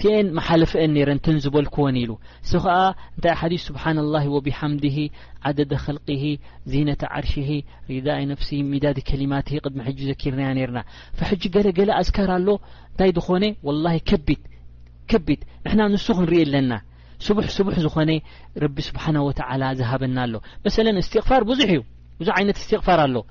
ቲኤን መሓልፍኤን ነይረን ተን ዝበልክወን ኢሉ እሱ ኸዓ እንታይ ሓዲስ ስብሓን ላሂ ወቢሓምድሂ ዓደደ ኸልቅሂ ዚነተ ዓርሽሂ ሪዳኢ ነፍሲ ሚዳድ ከሊማትሂ ቅድሚ ሕጂ ዘኪርናያ ነርና ፈሕጂ ገለገለ ኣዝካር ኣሎ እንታይ ዝኾነ ወላሂ ከቢድ ከቢድ ንሕና ንሱ ክንርኢ ኣለና ስቡሕ ስቡሕ ዝኾነ ረቢ ስብሓና ወተዓላ ዝሃበና ኣሎ መሰለን እስትቕፋር ብዙሕ እዩ ብዙሕ ዓይነት እስትቕፋር ኣሎ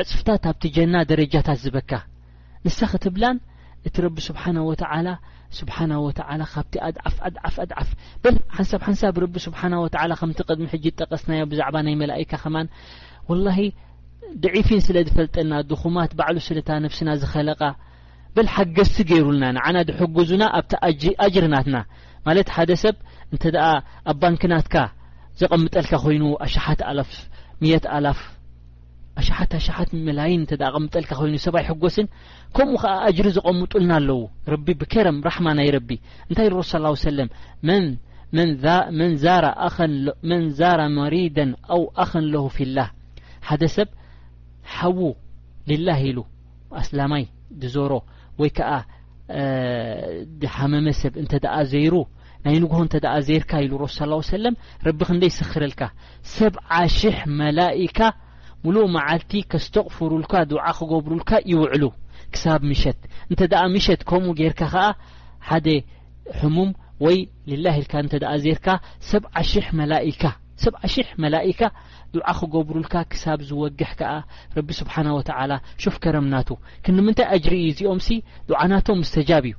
ዕጽፍታት ኣብቲ ጀና ደረጃታት ዝበካ ንሳ ክትብላን እቲ ረቢ ስብሓና ወተዓላ ስብሓና ወተዓላ ካብቲ ኣድዓፍ ኣድዓፍ ኣድዓፍ በል ሓንሳብ ሓንሳብ ረቢ ስብሓና ወተዓላ ከምቲ ቅድሚ ሕጂ ዝጠቀስናዮ ብዛዕባ ናይ መላኢካ ከማን ወላሂ ድዒፊን ስለ ዝፈልጠና ድኹማት ባዕሉ ስለታ ነብስና ዝኸለቓ በል ሓገዝቲ ገይሩልና ንዓና ድሕግዙና ኣብቲ ኣጅሪ ናትና ማለት ሓደ ሰብ እንተ ደኣ ኣብ ባንኪ ናትካ ዘቐምጠልካ ኮይኑ ኣሽሓት ኣላፍ ምየት ኣላፍ ኣሽሓት ኣሽሓት መላይን እንተ ኣቐምጠልካ ኮይኑ ሰብ ኣይሕጎስን ከምኡ ከዓ ኣጅሪ ዘቐምጡልና ኣለዉ ረቢ ብከረም ራሕማ ናይ ረቢ እንታይ ሩ ስ ሰለም መን ዛራ መሪደን ኣው ኣኸን ለሁ ፊላህ ሓደ ሰብ ሓዉ ልላህ ኢሉ ኣስላማይ ዝዞሮ ወይ ከዓ ሓመመ ሰብ እንተ ደኣ ዘይሩ ናይ ንግሆ እንተደኣ ዘይርካ ኢሉ ረሱል ሰለላሁ ሰለም ረቢ ክንደይ ይሰኽረልካ ሰብዓ ሽሕ መላኢካ ምሉእ መዓልቲ ከስተቕፍሩልካ ዱዓ ክገብሩልካ ይውዕሉ ክሳብ ምሸት እንተደኣ ምሸት ከምኡ ጌርካ ከኣ ሓደ ሕሙም ወይ ሊላህ ኢልካ እንተደኣ ዜርካ ሰብዓ ሽሕ መላኢካ ሰብዓ ሽሕ መላኢካ ዱዓ ክገብሩልካ ክሳብ ዝወግሕ ከኣ ረቢ ስብሓና ወተዓላ ሹፍ ከረምናቱ ክንምንታይ ኣጅሪ እዩ እዚኦምሲ ዱዓናቶም ምስተጃብ እዩ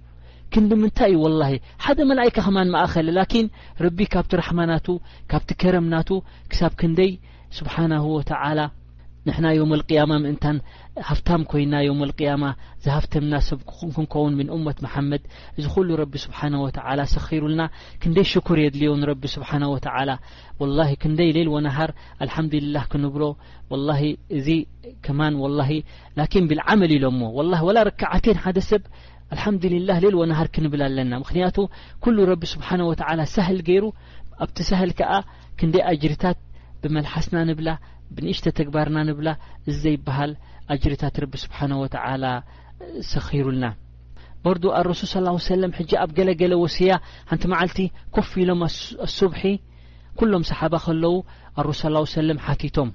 ክንዲ ምንታይ እዩ ወላሂ ሓደ መላኢካ ከማን መኣኸለ ላኪን ረቢ ካብቲ ራሕማ ናቱ ካብቲ ከረም ናቱ ክሳብ ክንደይ ስብሓናሁ ወተዓላ ንሕና ዮም ልቅያማ ምእንታን ሃፍታም ኮይና ዮም ልቅያማ ዝሃፍተምና ሰብ ክንከውን ምን እመት መሓመድ እዚ ኩሉ ረቢ ስብሓነ ወተዓላ ሰኺሩልና ክንደይ ሽኩር የድልዮ ንረቢ ስብሓነ ወተዓላ ወላሂ ክንደይ ሌል ወነሃር ኣልሓምዱልላህ ክንብሎ ወላሂ እዚ ከማን ወላሂ ላኪን ብልዓመል ኢሎሞ ወላ ወላ ርክዓተይን ሓደ ሰብ ኣልሓምዱሊላህ ሌል ወነሃር ክንብል ኣለና ምክንያቱ ኩሉ ረቢ ስብሓን ወተዓላ ሳህል ገይሩ ኣብቲ ሳህል ከዓ ክንደይ ኣጅርታት ብመልሓስና ንብላ ብንእሽተ ተግባርና ንብላ እዚ ዘይበሃል ኣጅርታት ረቢ ስብሓን ወተዓላ ሰኺሩልና በርዱ ኣረሱል ስ ላ ሰለም ሕጂ ኣብ ገለገለ ወስያ ሓንቲ መዓልቲ ኮፍ ኢሎም ኣሱብሒ ኩሎም ሰሓባ ከለዉ ኣረሱ ስ ላ ሰለም ሓቲቶም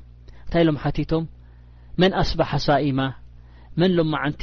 እንታይ ኢሎም ሓቲቶም መን ኣስባሓ ሳኢማ መን ሎም መዓንቲ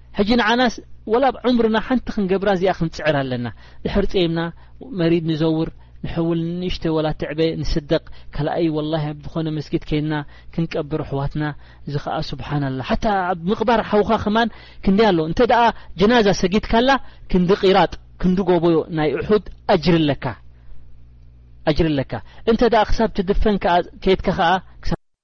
ሕጂ ንዓናስ ወላ ኣብ ዑምርና ሓንቲ ክንገብራ እዚኣ ክንጽዕር ኣለና ድሕር ጸይምና መሪድ ንዘውር ንሕውል ንእሽተ ወላ ትዕበ ንስደቕ ካልኣይ ወላሂ ኣብ ዝኾነ መስጊድ ከይንና ክንቀብር ኣሕዋትና እዚ ከዓ ስብሓን ኣላ ሓታ ኣብ ምቕባር ሓውኻ ከማን ክንደይ ኣሎ እንተ ደኣ ጀናዛ ሰጊድካላ ክንዲ ቂራጥ ክንዲ ጎቦ ናይ እሑድ ኣጅሪ ኣለካ ኣጅሪ ኣለካ እንተ ደኣ ክሳብ ትድፈን ከይትካ ከዓ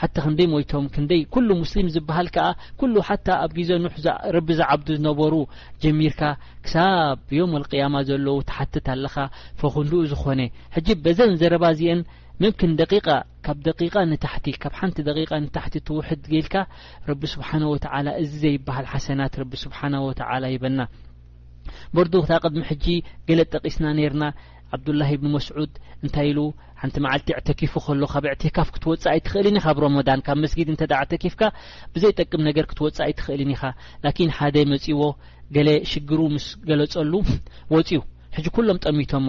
ሓታ ክንደይ ሞይቶም ክንደይ ኩሉ ሙስሊም ዝበሃል ከኣ ኩሉ ሓታ ኣብ ግዜ ኑሕ ረቢ ዝዓብዱ ዝነበሩ ጀሚርካ ክሳብ ዮም ኣልቅያማ ዘለዉ ትሓትት ኣለኻ ፈኹንድኡ ዝኾነ ሕጂ በዘን ዘረባ እዚአን ምምክን ደቂቃ ካብ ደቂቃ ንታሕቲ ካብ ሓንቲ ደቂቃ ንታሕቲ ትውሕድ ጌልካ ረቢ ስብሓነ ወተዓላ እዚ ዘይበሃል ሓሰናት ረቢ ስብሓነ ወተዓላ ይበና በርዱታ ቅድሚ ሕጂ ገለ ጠቂስና ነርና ዓብዱላሂ ብን መስዑድ እንታይ ኢሉ ሓንቲ መዓልቲ ዕተኪፉ ከሎ ካብ ዕቴካፍ ክትወፅእ ኣይትኽእልን ኢኻ ብ ሮሞዳን ካብ መስጊድ እንተ ዕተኪፍካ ብዘይጠቅም ነገር ክትወፅእ ኣይትኽእልን ኢኻ ላኪን ሓደ መፅዎ ገለ ሽግሩ ምስ ገለፀሉ ወፅዩ ሕጂ ኩሎም ጠሚቶሞ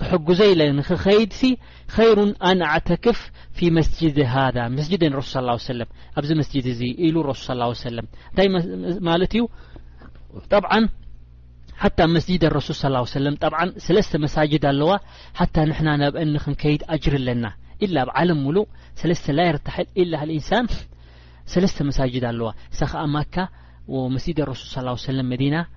ክሕግዞ ኢለ ንክኸይድሲ ኸይሩ ኣን ኣዕተክፍ ፊ መስጅድ ሃዛ መስጅድ ረሱል ስ ላ ሰለም ኣብዚ መስጅድ እዚ ኢሉ ረሱል ስ ላ ሰለም እንታይ ማለት እዩ ጠብዓን ሓታ መስጅድ ረሱል ስ ላ ሰለም ጠብዓን ሰለስተ መሳጅድ ኣለዋ ሓታ ንሕና ናብአን ንክንከይድ ኣጅር ኣለና ኢላ ኣብ ዓለም ምሉእ ሰለስተ ላይ ርታሕል ኢላ ልኢንሳን ሰለስተ መሳጅድ ኣለዋ እሳ ኸዓ ማካ ወመስጅድ ረሱል ስ ላ ሰለም መዲና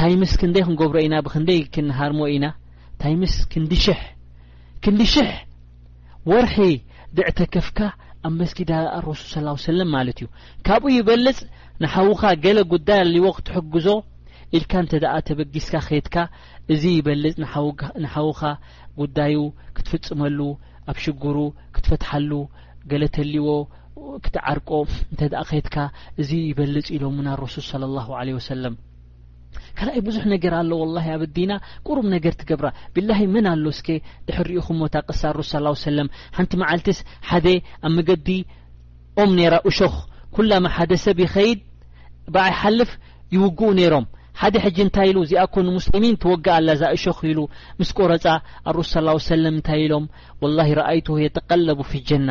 ታይምስ ክንደይ ክንገብሮ ኢና ብክንደይ ክንሃርሞ ኢና ታይምስ ክንዲ ሽሕ ክንዲ ሽሕ ወርሒ ድዕተከፍካ ኣብ መስጊድ ኣረሱል ስላ ሰለም ማለት እዩ ካብኡ ይበልፅ ንሓውኻ ገለ ጉዳይ ኣልዎ ክትሕግዞ ኢልካ እንተ ደኣ ተበጊስካ ከድካ እዚ ይበልፅ ንሓውኻ ጉዳዩ ክትፍፅመሉ ኣብ ሽግሩ ክትፈትሓሉ ገለ ተልዎ ክትዓርቆ እንተ ከትካ እዚ ይበልፅ ኢሎሙና ረሱል صለ ላሁ ለ ወሰለም ካልኣይ ብዙሕ ነገር ኣሎ ወላ ኣብ ዲና ቁሩብ ነገር ትገብራ ብላሂ መን ኣሎ ስከ ድሕሪኢኹሞ እታ ቅሳ ረሱ ስ ሰለም ሓንቲ መዓልትስ ሓደ ኣብ መገዲ ኦም ነይራ እሾኽ ኩላ መሓደ ሰብ ይኸይድ ብዓይ ሓልፍ ይውግኡ ነይሮም ሓደ ሕጂ እንታይ ኢሉ እዚኣ ኮኑ ሙስሊሚን ትወግእ ኣላ እዛ እሾኽ ኢሉ ምስ ቆረፃ ኣረሱ ስ ሰለም እንታይ ኢሎም ወላሂ ረኣይትሁ የተቀለቡ ፊ ጀና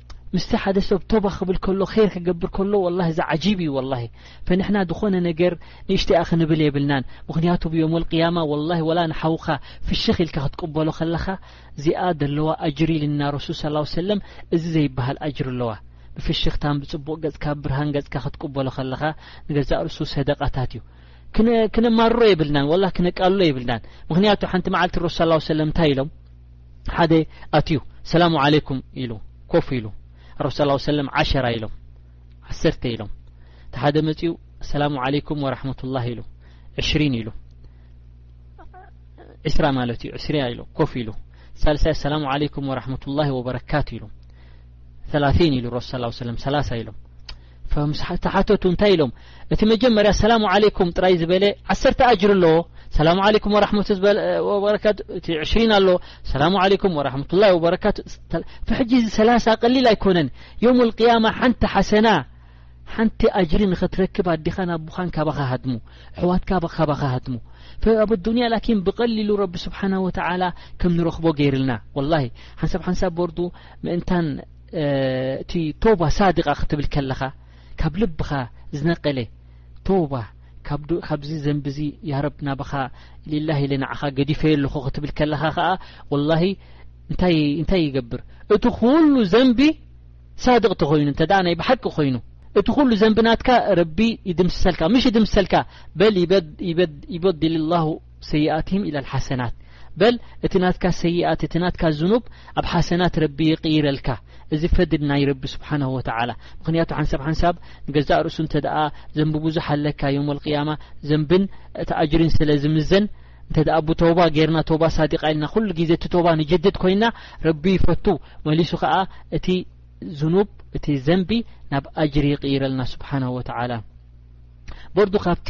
ምስቲ ሓደ ሰብ ቶባ ክብል ከሎ ር ክገብር ከሎ ወላ እዚ ዓጂብ እዩ ወላ ፈንሕና ዝኾነ ነገር ንእሽተኣ ክንብል የብልናን ምክንያቱ ብዮም ቅያማ ወላ ወላ ንሓውካ ፍሽኽ ኢልካ ክትቅበሎ ከለኻ እዚኣ ዘለዋ ኣጅሪ ልና ረሱል ስ ሰለም እዚ ዘይበሃል ኣጅሪ ኣለዋ ብፍሽኽታን ብጽቡቕ ገጽካ ብርሃን ገጽካ ክትቅበሎ ከለኻ ንገዛእ ርሱ ሰደቃታት እዩ ክነማርሮ የብልናን ወላ ክነቃልሎ የብልናን ምክንያቱ ሓንቲ መዓልቲ ረሱ ስ ሰለም እንታይ ኢሎም ሓደ ኣትዩ ሰላሙ ዓለይኩም ኢሉ ኮፍ ኢሉ ረሱ ስ ሰለም ዓሸራ ኢሎም ዓሰርተ ኢሎም እቲ ሓደ መፅኡ ኣሰላሙ ዓለይኩም ወራሕመቱላ ኢሉ ዕሽሪን ኢሉ ዕስራ ማለት እዩ ዕስርያ ኢሉ ኮፍ ኢሉ ሳልሳይ ኣሰላሙ ዓለይኩም ወራሕመቱላ ወበረካቱ ኢሉ ሰላን ኢሉ ረሱ ስ ሰለም ሰላሳ ኢሎም ተሓተቱ እንታይ ኢሎም እቲ መጀመርያ ሰላሙ ዓለይኩም ጥራይ ዝበለ ዓሰርተ ኣጅር ኣለዎ ሰላሙ ዓለይኩም ወራሕመቱ ወበረካቱ እቲ ዕሽሪን ኣሎ ሰላሙ ዓለይኩም ወራሕመቱላ ወበረካቱ ፍሕጂ እዚ ሰላሳ ቀሊል ኣይኮነን ዮም ልቅያማ ሓንቲ ሓሰና ሓንቲ ኣጅሪ ንኸትረክብ ኣዲኻ ናቦኻን ካባኻ ሃድሙ ኣሕዋትካ ካባኻ ሃድሙ ኣብ ኣዱንያ ላኪን ብቐሊሉ ረቢ ስብሓና ወተዓላ ከም ንረኽቦ ገይርልና ወላሂ ሓንሳብ ሓንሳብ ቦርዱ ምእንታን እቲ ቶባ ሳድቃ ክትብል ከለኻ ካብ ልብኻ ዝነቀለ ቶባ ካብዚ ዘንቢ እዚ ያረብ ናባኻ ሊላ ኢለ ንዓኻ ገዲፈየ ኣለኹ ክትብል ከለኻ ከዓ ወላሂ እንታይ ይገብር እቲ ኩሉ ዘንቢ ሳድቅ ተኮይኑ እንተ ናይ ብሓቂ ኮይኑ እቲ ኩሉ ዘንቢ ናትካ ረቢ ይድምስሰልካ ምሽ ይድምስሰልካ በል ይበድል ላሁ ሰይኣቲህም ኢለል ሓሰናት በል እቲ ናትካ ሰይኣት እቲ ናትካ ዝኑብ ኣብ ሓሰናት ረቢ ይቅይረልካ እዚ ፈድል ናይ ረቢ ስብሓነሁ ወተዓላ ምክንያቱ ሓንሳብ ሓንሳብ ንገዛእ ርእሱ እንተ ደኣ ዘንቢ ብዙሕ ኣለካ ዮም ወልቅያማ ዘንብን እቲ ኣጅሪን ስለ ዝምዘን እንተ ደኣ ብቶባ ጌርና ቶባ ሳዲቃ ኢልና ኩሉ ግዜ እቲ ቶባ ንጀድድ ኮይና ረቢ ይፈቱ መሊሱ ከዓ እቲ ዝኑብ እቲ ዘንቢ ናብ ኣጅሪ ይቅይረልና ስብሓነሁ ወተዓላ በርዱ ካብቲ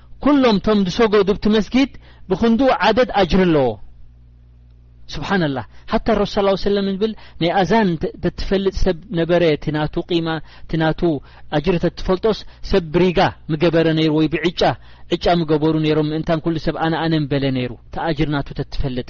ኩሎም ቶም ዝሰገዱ ብቲ መስጊድ ብክንድኡ ዓደድ ኣጅሪ ኣለዎ ስብሓንላህ ሓታ ረሱ ስ ላ ሰለም ዝብል ናይ ኣዛን ተትፈልጥ ሰብ ነበረ እቲ ናቱ ቂማ እቲ ናቱ ኣጅሪ ተትፈልጦስ ሰብ ብሪጋ ምገበረ ነይሩ ወይ ብዕጫ ዕጫ ምገበሩ ነይሮም ምእንታን ኩሉ ሰብ ኣነ ኣነ ምበለ ነይሩ እቲ ኣጅሪ ናቱ ተትፈልጥ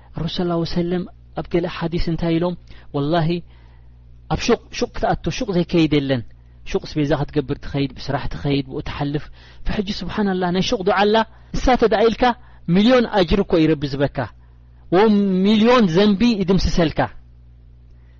ረሱል ሰለላሁ ዐለይሂ ወሰለም ኣብ ገለ ሓዲስ እንታይ ኢሎም ወላሂ ኣብ ሹቅ ሹቅ ክትኣቶ ሹቅ ዘይከይድ የለን ሹቅ ስቤዛ ክትገብር ትኸይድ ብስራሕ ትኸይድ ብኡ ትሓልፍ ፍሕጂ ስብሓን ላ ናይ ሹቅ ዱዓ ኣላ እሳ ተደኣ ኢልካ ሚልዮን ኣጅሪ እኮ ይረቢ ዝበካ ወ ሚልዮን ዘንቢ ይድምስሰልካ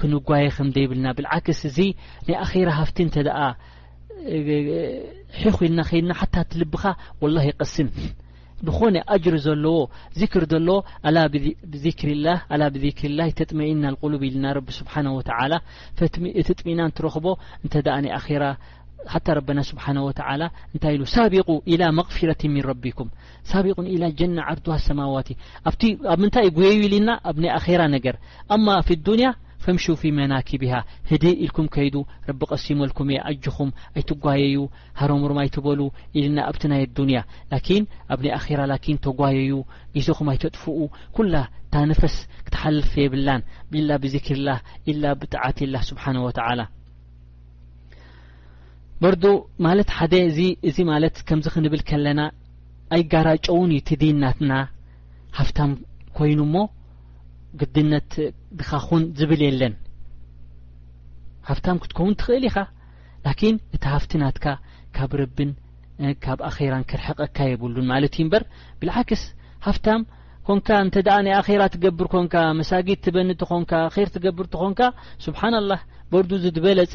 ክንጓየ ከም ዘይብልና ብልዓክስ እዚ ናይ ኣኼራ ሃፍቲ እንተ ደኣ ሒኹ ኢልና ከይድና ሓታ እቲ ልብኻ ወላሂ ይቀስን ዝኾነ ኣጅሪ ዘለዎ ዚክር ዘለዎ ኣላ ብዚክሪላ ኣላ ብዚክሪላ ተጥመኢና ልቁሉብ ኢልና ረቢ ስብሓነ ወተዓላ እቲ ጥሚና እንትረኽቦ እንተ ደኣ ናይ ኣኼራ ሓታ ረበና ስብሓነ ወተዓላ እንታይ ኢሉ ሳቢቁ ኢላ መቕፊረት ሚን ረቢኩም ሳቢቁን ኢላ ጀና ዓርዱሃ ሰማዋቲ ኣብቲ ኣብ ምንታይ ጉየዩ ኢልና ኣብ ናይ ኣኼራ ነገር ኣማ ፊ ዱንያ ፈምሹ ፊ መናኪቢሃ ህድእ ኢልኩም ከይዱ ረቢ ቀሲመልኩም እየ ኣጅኹም ኣይትጓየዩ ሃረምሩም ኣይትበሉ ኢልና ኣብቲ ናይ ኣዱንያ ላኪን ኣብ ናይ ኣኼራ ላኪን ተጓየዩ ግዜኹም ኣይተጥፍኡ ኩላ እታ ነፈስ ክትሓልፍ የብላን ኢላ ብዚክርላ ኢላ ብጥዓት ኢላ ስብሓነ ወተዓላ በርዱ ማለት ሓደ እዚ እዚ ማለት ከምዚ ክንብል ከለና ኣይጋራጨውን እዩ እቲ ዲን ናትና ሃፍታም ኮይኑ እሞ ግድነት ድኻኹን ዝብል የለን ሃፍታም ክትከውን ትኽእል ኢኻ ላኪን እቲ ሃፍቲ ናትካ ካብ ረብን ካብ ኣኼራን ክርሕቐካ የብሉን ማለት እዩ እምበር ብልዓክስ ሃፍታም ኮንካ እንተ ደኣ ናይ ኣኼራ ትገብር ኮንካ መሳጊድ ትበኒ ተኾንካ ኼር ትገብር ተኾንካ ስብሓና ላህ በርዱ ዝድበለጸ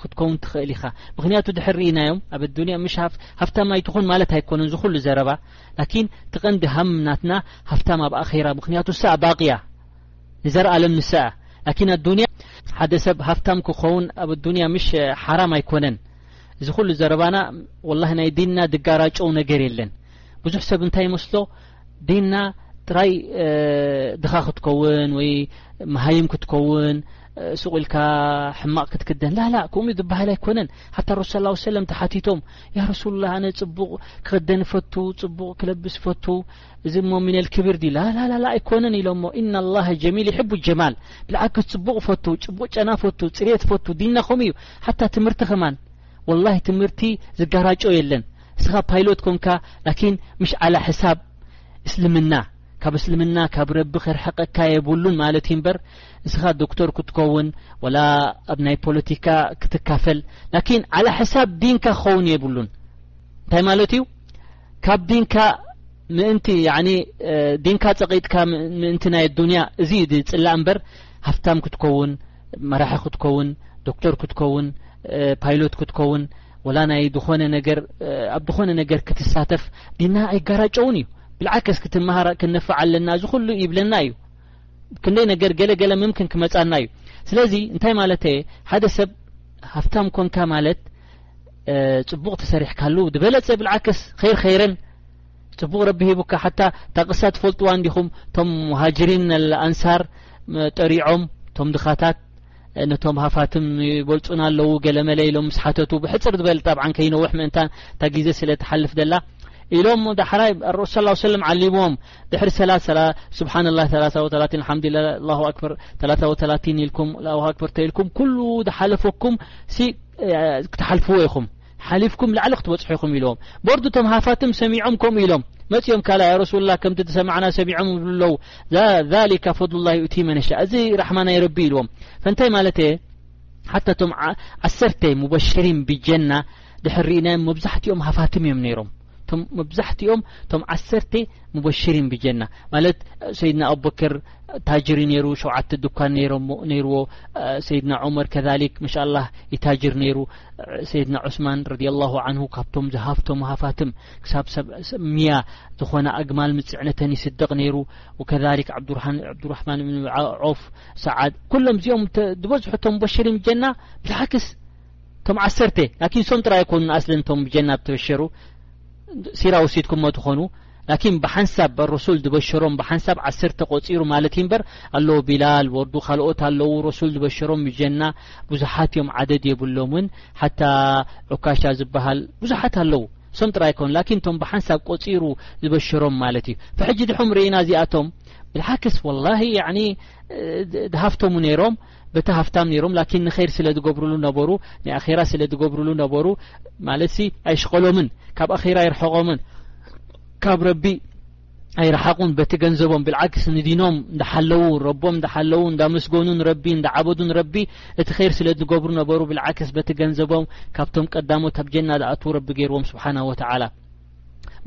ክትከውን ትኽእል ኢኻ ምክንያቱ ድሕር ርኢናዮም ኣብ ኣዱኒያ ምሽ ሃፍታማ ኣይትኾን ማለት ኣይኮነን ዝኩሉ ዘረባ ላኪን ትቐንዲ ሃም ናትና ሃፍታማ ኣብ ኣኼራ ምክንያቱ ሰኣ ባቅያ ንዘርኣለም ንሰኣ ላኪን ኣዱኒያ ሓደ ሰብ ሃፍታም ክኸውን ኣብ ኣዱኒያ ምሽ ሓራም ኣይኮነን እዚ ኩሉ ዘረባና ወላ ናይ ዲንና ድጋራጨው ነገር የለን ብዙሕ ሰብ እንታይ ይመስሎ ዲና ጥራይ ድኻ ክትከውን ወይ መሃይም ክትከውን ሱቕ ኢልካ ሕማቕ ክትክደን ላላ ከምኡ ዝበሃል ኣይኮነን ሓታ ረሱ ስ ሰለም ተሓቲቶም ያ ረሱሉላ ኣነ ፅቡቕ ክክደን ፈቱ ፅቡቕ ክለብስ ፈቱ እዚ እሞ ሚነል ክብር ዲ ላላላላ ኣይኮነን ኢሎሞ ኢና ላሃ ጀሚል ይሕቡ ጀማል ብልዓክስ ፅቡቕ ፈቱ ፅቡቕ ጨና ፈቱ ፅሬት ፈቱ ዲና ከምኡ እዩ ሓታ ትምህርቲ ከማን ወላሂ ትምህርቲ ዝጋራጮ የለን እስኻ ፓይሎት ኮንካ ላኪን ምሽ ዓላ ሕሳብ እስልምና ካብ እስልምና ካብ ረቢ ከርሕቀካ የብሉን ማለት እዩ እምበር እስኻ ዶክተር ክትከውን ወላ ኣብ ናይ ፖለቲካ ክትካፈል ላኪን ዓላ ሕሳብ ዲንካ ክኸውን የብሉን እንታይ ማለት እዩ ካብ ዲንካ ምእንቲ ዲንካ ጸቒጥካ ምእንቲ ናይ ኣዱንያ እዚ ዩ ዝጽላእ እምበር ሃፍታም ክትከውን መራሒ ክትከውን ዶክተር ክትከውን ፓይሎት ክትከውን ወላ ናይ ዝኾነ ነገር ኣብ ዝኾነ ነገር ክትሳተፍ ዲና ኣይጋራጨውን እዩ ብልዓከስ ክትመሃር ክንፍዕ ኣለና እዚ ኩሉ ይብለና እዩ ክንደይ ነገር ገለገለ ምምክን ክመጻና እዩ ስለዚ እንታይ ማለት እየ ሓደ ሰብ ሃፍታም ኮንካ ማለት ፅቡቕ ተሰሪሕካሉ ዝበለፀ ብልዓክስ ኸይር ኸይረን ፅቡቕ ረቢ ሂቡካ ሓታ እታ ቅሳ ትፈልጥዋ እንዲኹም እቶም ሙሃጅሪን ኣንሳር ጠሪዖም እቶም ድኻታት ነቶም ሃፋትም ይበልፁና ኣለዉ ገለመለ ኢሎም ምስ ሓተቱ ብሕፅር ዝበል ጣብዓ ከይነውሕ ምእንታ እታ ግዜ ስለ ትሓልፍ ዘላ ኢሎም ዳሕራይ ረሱ ስ ሰለም ዓሊምዎም ድሕሪ ሰላት ሰላ ስብሓና ላ ሰላሳ ወተላቲን ሓምዱላ ላሁ ኣክበር ሰላሳ ወተላቲን ኢልኩም ላሁ ኣክበር ተኢልኩም ኩሉ ዝሓለፈኩም ሲ ክትሓልፍዎ ኢኹም ሓሊፍኩም ላዕሊ ክትበፅሑ ኢኹም ኢልዎም ቦርዱ እቶም ሃፋትም ሰሚዖም ከምኡ ኢሎም መፅኦም ካላ ያ ረሱሉላ ከምቲ ዝሰማዕና ሰሚዖም ይብሉ ኣለዉ ዛሊካ ፈድሉላ ዩእቲ መነሻ እዚ ራሕማ ናይ ረቢ ኢልዎም ፈንታይ ማለት እየ ሓታ እቶም ዓሰርተ ሙበሽሪን ብጀና ድሕር ርኢናዮም መብዛሕትኦም ሃፋትም እዮም ነይሮም እቶም መብዛሕትኦም እቶም ዓሰርተ ሙበሽሪን ብጀና ማለት ሰይድና ኣቡበክር ታጅሪ ነይሩ ሸውዓተ ዱካን ነይርዎ ሰይድና ዑመር ከሊክ መሻ ላ ይታጅር ነይሩ ሰይድና ዑስማን ረድ ላሁ ዓንሁ ካብቶም ዝሃፍቶም ሃፋትም ክሳብ ሚያ ዝኾነ ኣግማል ምፅዕነተን ይስደቕ ነይሩ ከሊክ ዓብዱራሕማን ብ ዖፍ ሰዓድ ኩሎም እዚኦም ዝበዝሑ እቶም ሙበሽሪን ብጀና ብትሓክስ እቶም ዓሰርተ ላኪን ሶም ጥራይ ኣይኮኑን ኣስለን እቶም ብጀና ዝተበሸሩ ሲራ ወሲድኩሞ ትኾኑ ላኪን ብሓንሳብ ረሱል ዝበሸሮም ብሓንሳብ ዓሰርተ ቆፂሩ ማለት እዩ እምበር ኣለዎ ቢላል ወርዱ ካልኦት ኣለዉ ረሱል ዝበሸሮም ብጀና ብዙሓት እዮም ዓደድ የብሎምን ሓታ ዑካሻ ዝበሃል ብዙሓት ኣለዉ ሶም ጥራይ ኣይኮኑ ላኪን እቶም ብሓንሳብ ቆፂሩ ዝበሸሮም ማለት እዩ ፍሕጂ ድሑም ርኢና እዚኣቶም ብልሓክስ ወላሂ ያኒ ድሃፍቶሙ ነይሮም በቲ ሃፍታም ነይሮም ላኪን ንኸይር ስለ ዝገብርሉ ነበሩ ናይ ኣኼራ ስለ ዝገብርሉ ነበሩ ማለትሲ ኣይሽቐሎምን ካብ ኣኼራ ኣይርሐቖምን ካብ ረቢ ኣይረሓቑን በቲ ገንዘቦም ብልዓክስ ንዲኖም እንዳሓለዉ ረቦም እንዳሓለዉ እንዳመስገኑ ንረቢ እንዳዓበዱ ንረቢ እቲ ኸይር ስለ ዝገብሩ ነበሩ ብልዓክስ በቲ ገንዘቦም ካብቶም ቀዳሞት ኣብ ጀና ዝኣትዉ ረቢ ገይርዎም ስብሓና ወተዓላ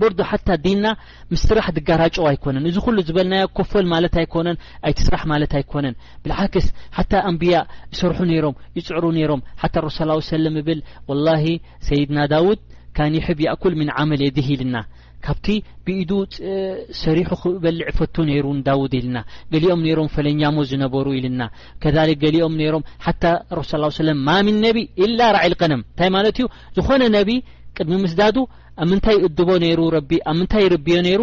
በርዶ ሓታ ዲና ምስ ስራሕ ድጋራጨው ኣይኮነን እዚ ኩሉ ዝበልናዮ ኮፈል ማለት ኣይኮነን ኣይትስራሕ ማለት ኣይኮነን ብልዓክስ ሓታ ኣንብያ ይሰርሑ ነይሮም ይፅዕሩ ነይሮም ሓታ ረሱ ላ ሰለም እብል ወላሂ ሰይድና ዳውድ ካን ይሕብ ያእኩል ምን ዓመል የድህ ኢልና ካብቲ ብኢዱ ሰሪሑ ክበልዕ ፈቱ ነይሩ ንዳውድ ኢልና ገሊኦም ነይሮም ፈለኛሞ ዝነበሩ ኢልና ከሊክ ገሊኦም ነይሮም ሓታ ረሱ ስ ሰለም ማምን ነቢ ኢላ ራዒል ቀነም እንታይ ማለት እዩ ዝኾነ ነቢ ቅድሚ ምስዳዱ ኣብ ምንታይ እድቦ ነይሩ ረቢ ኣብ ምንታይ ይርብዮ ነይሩ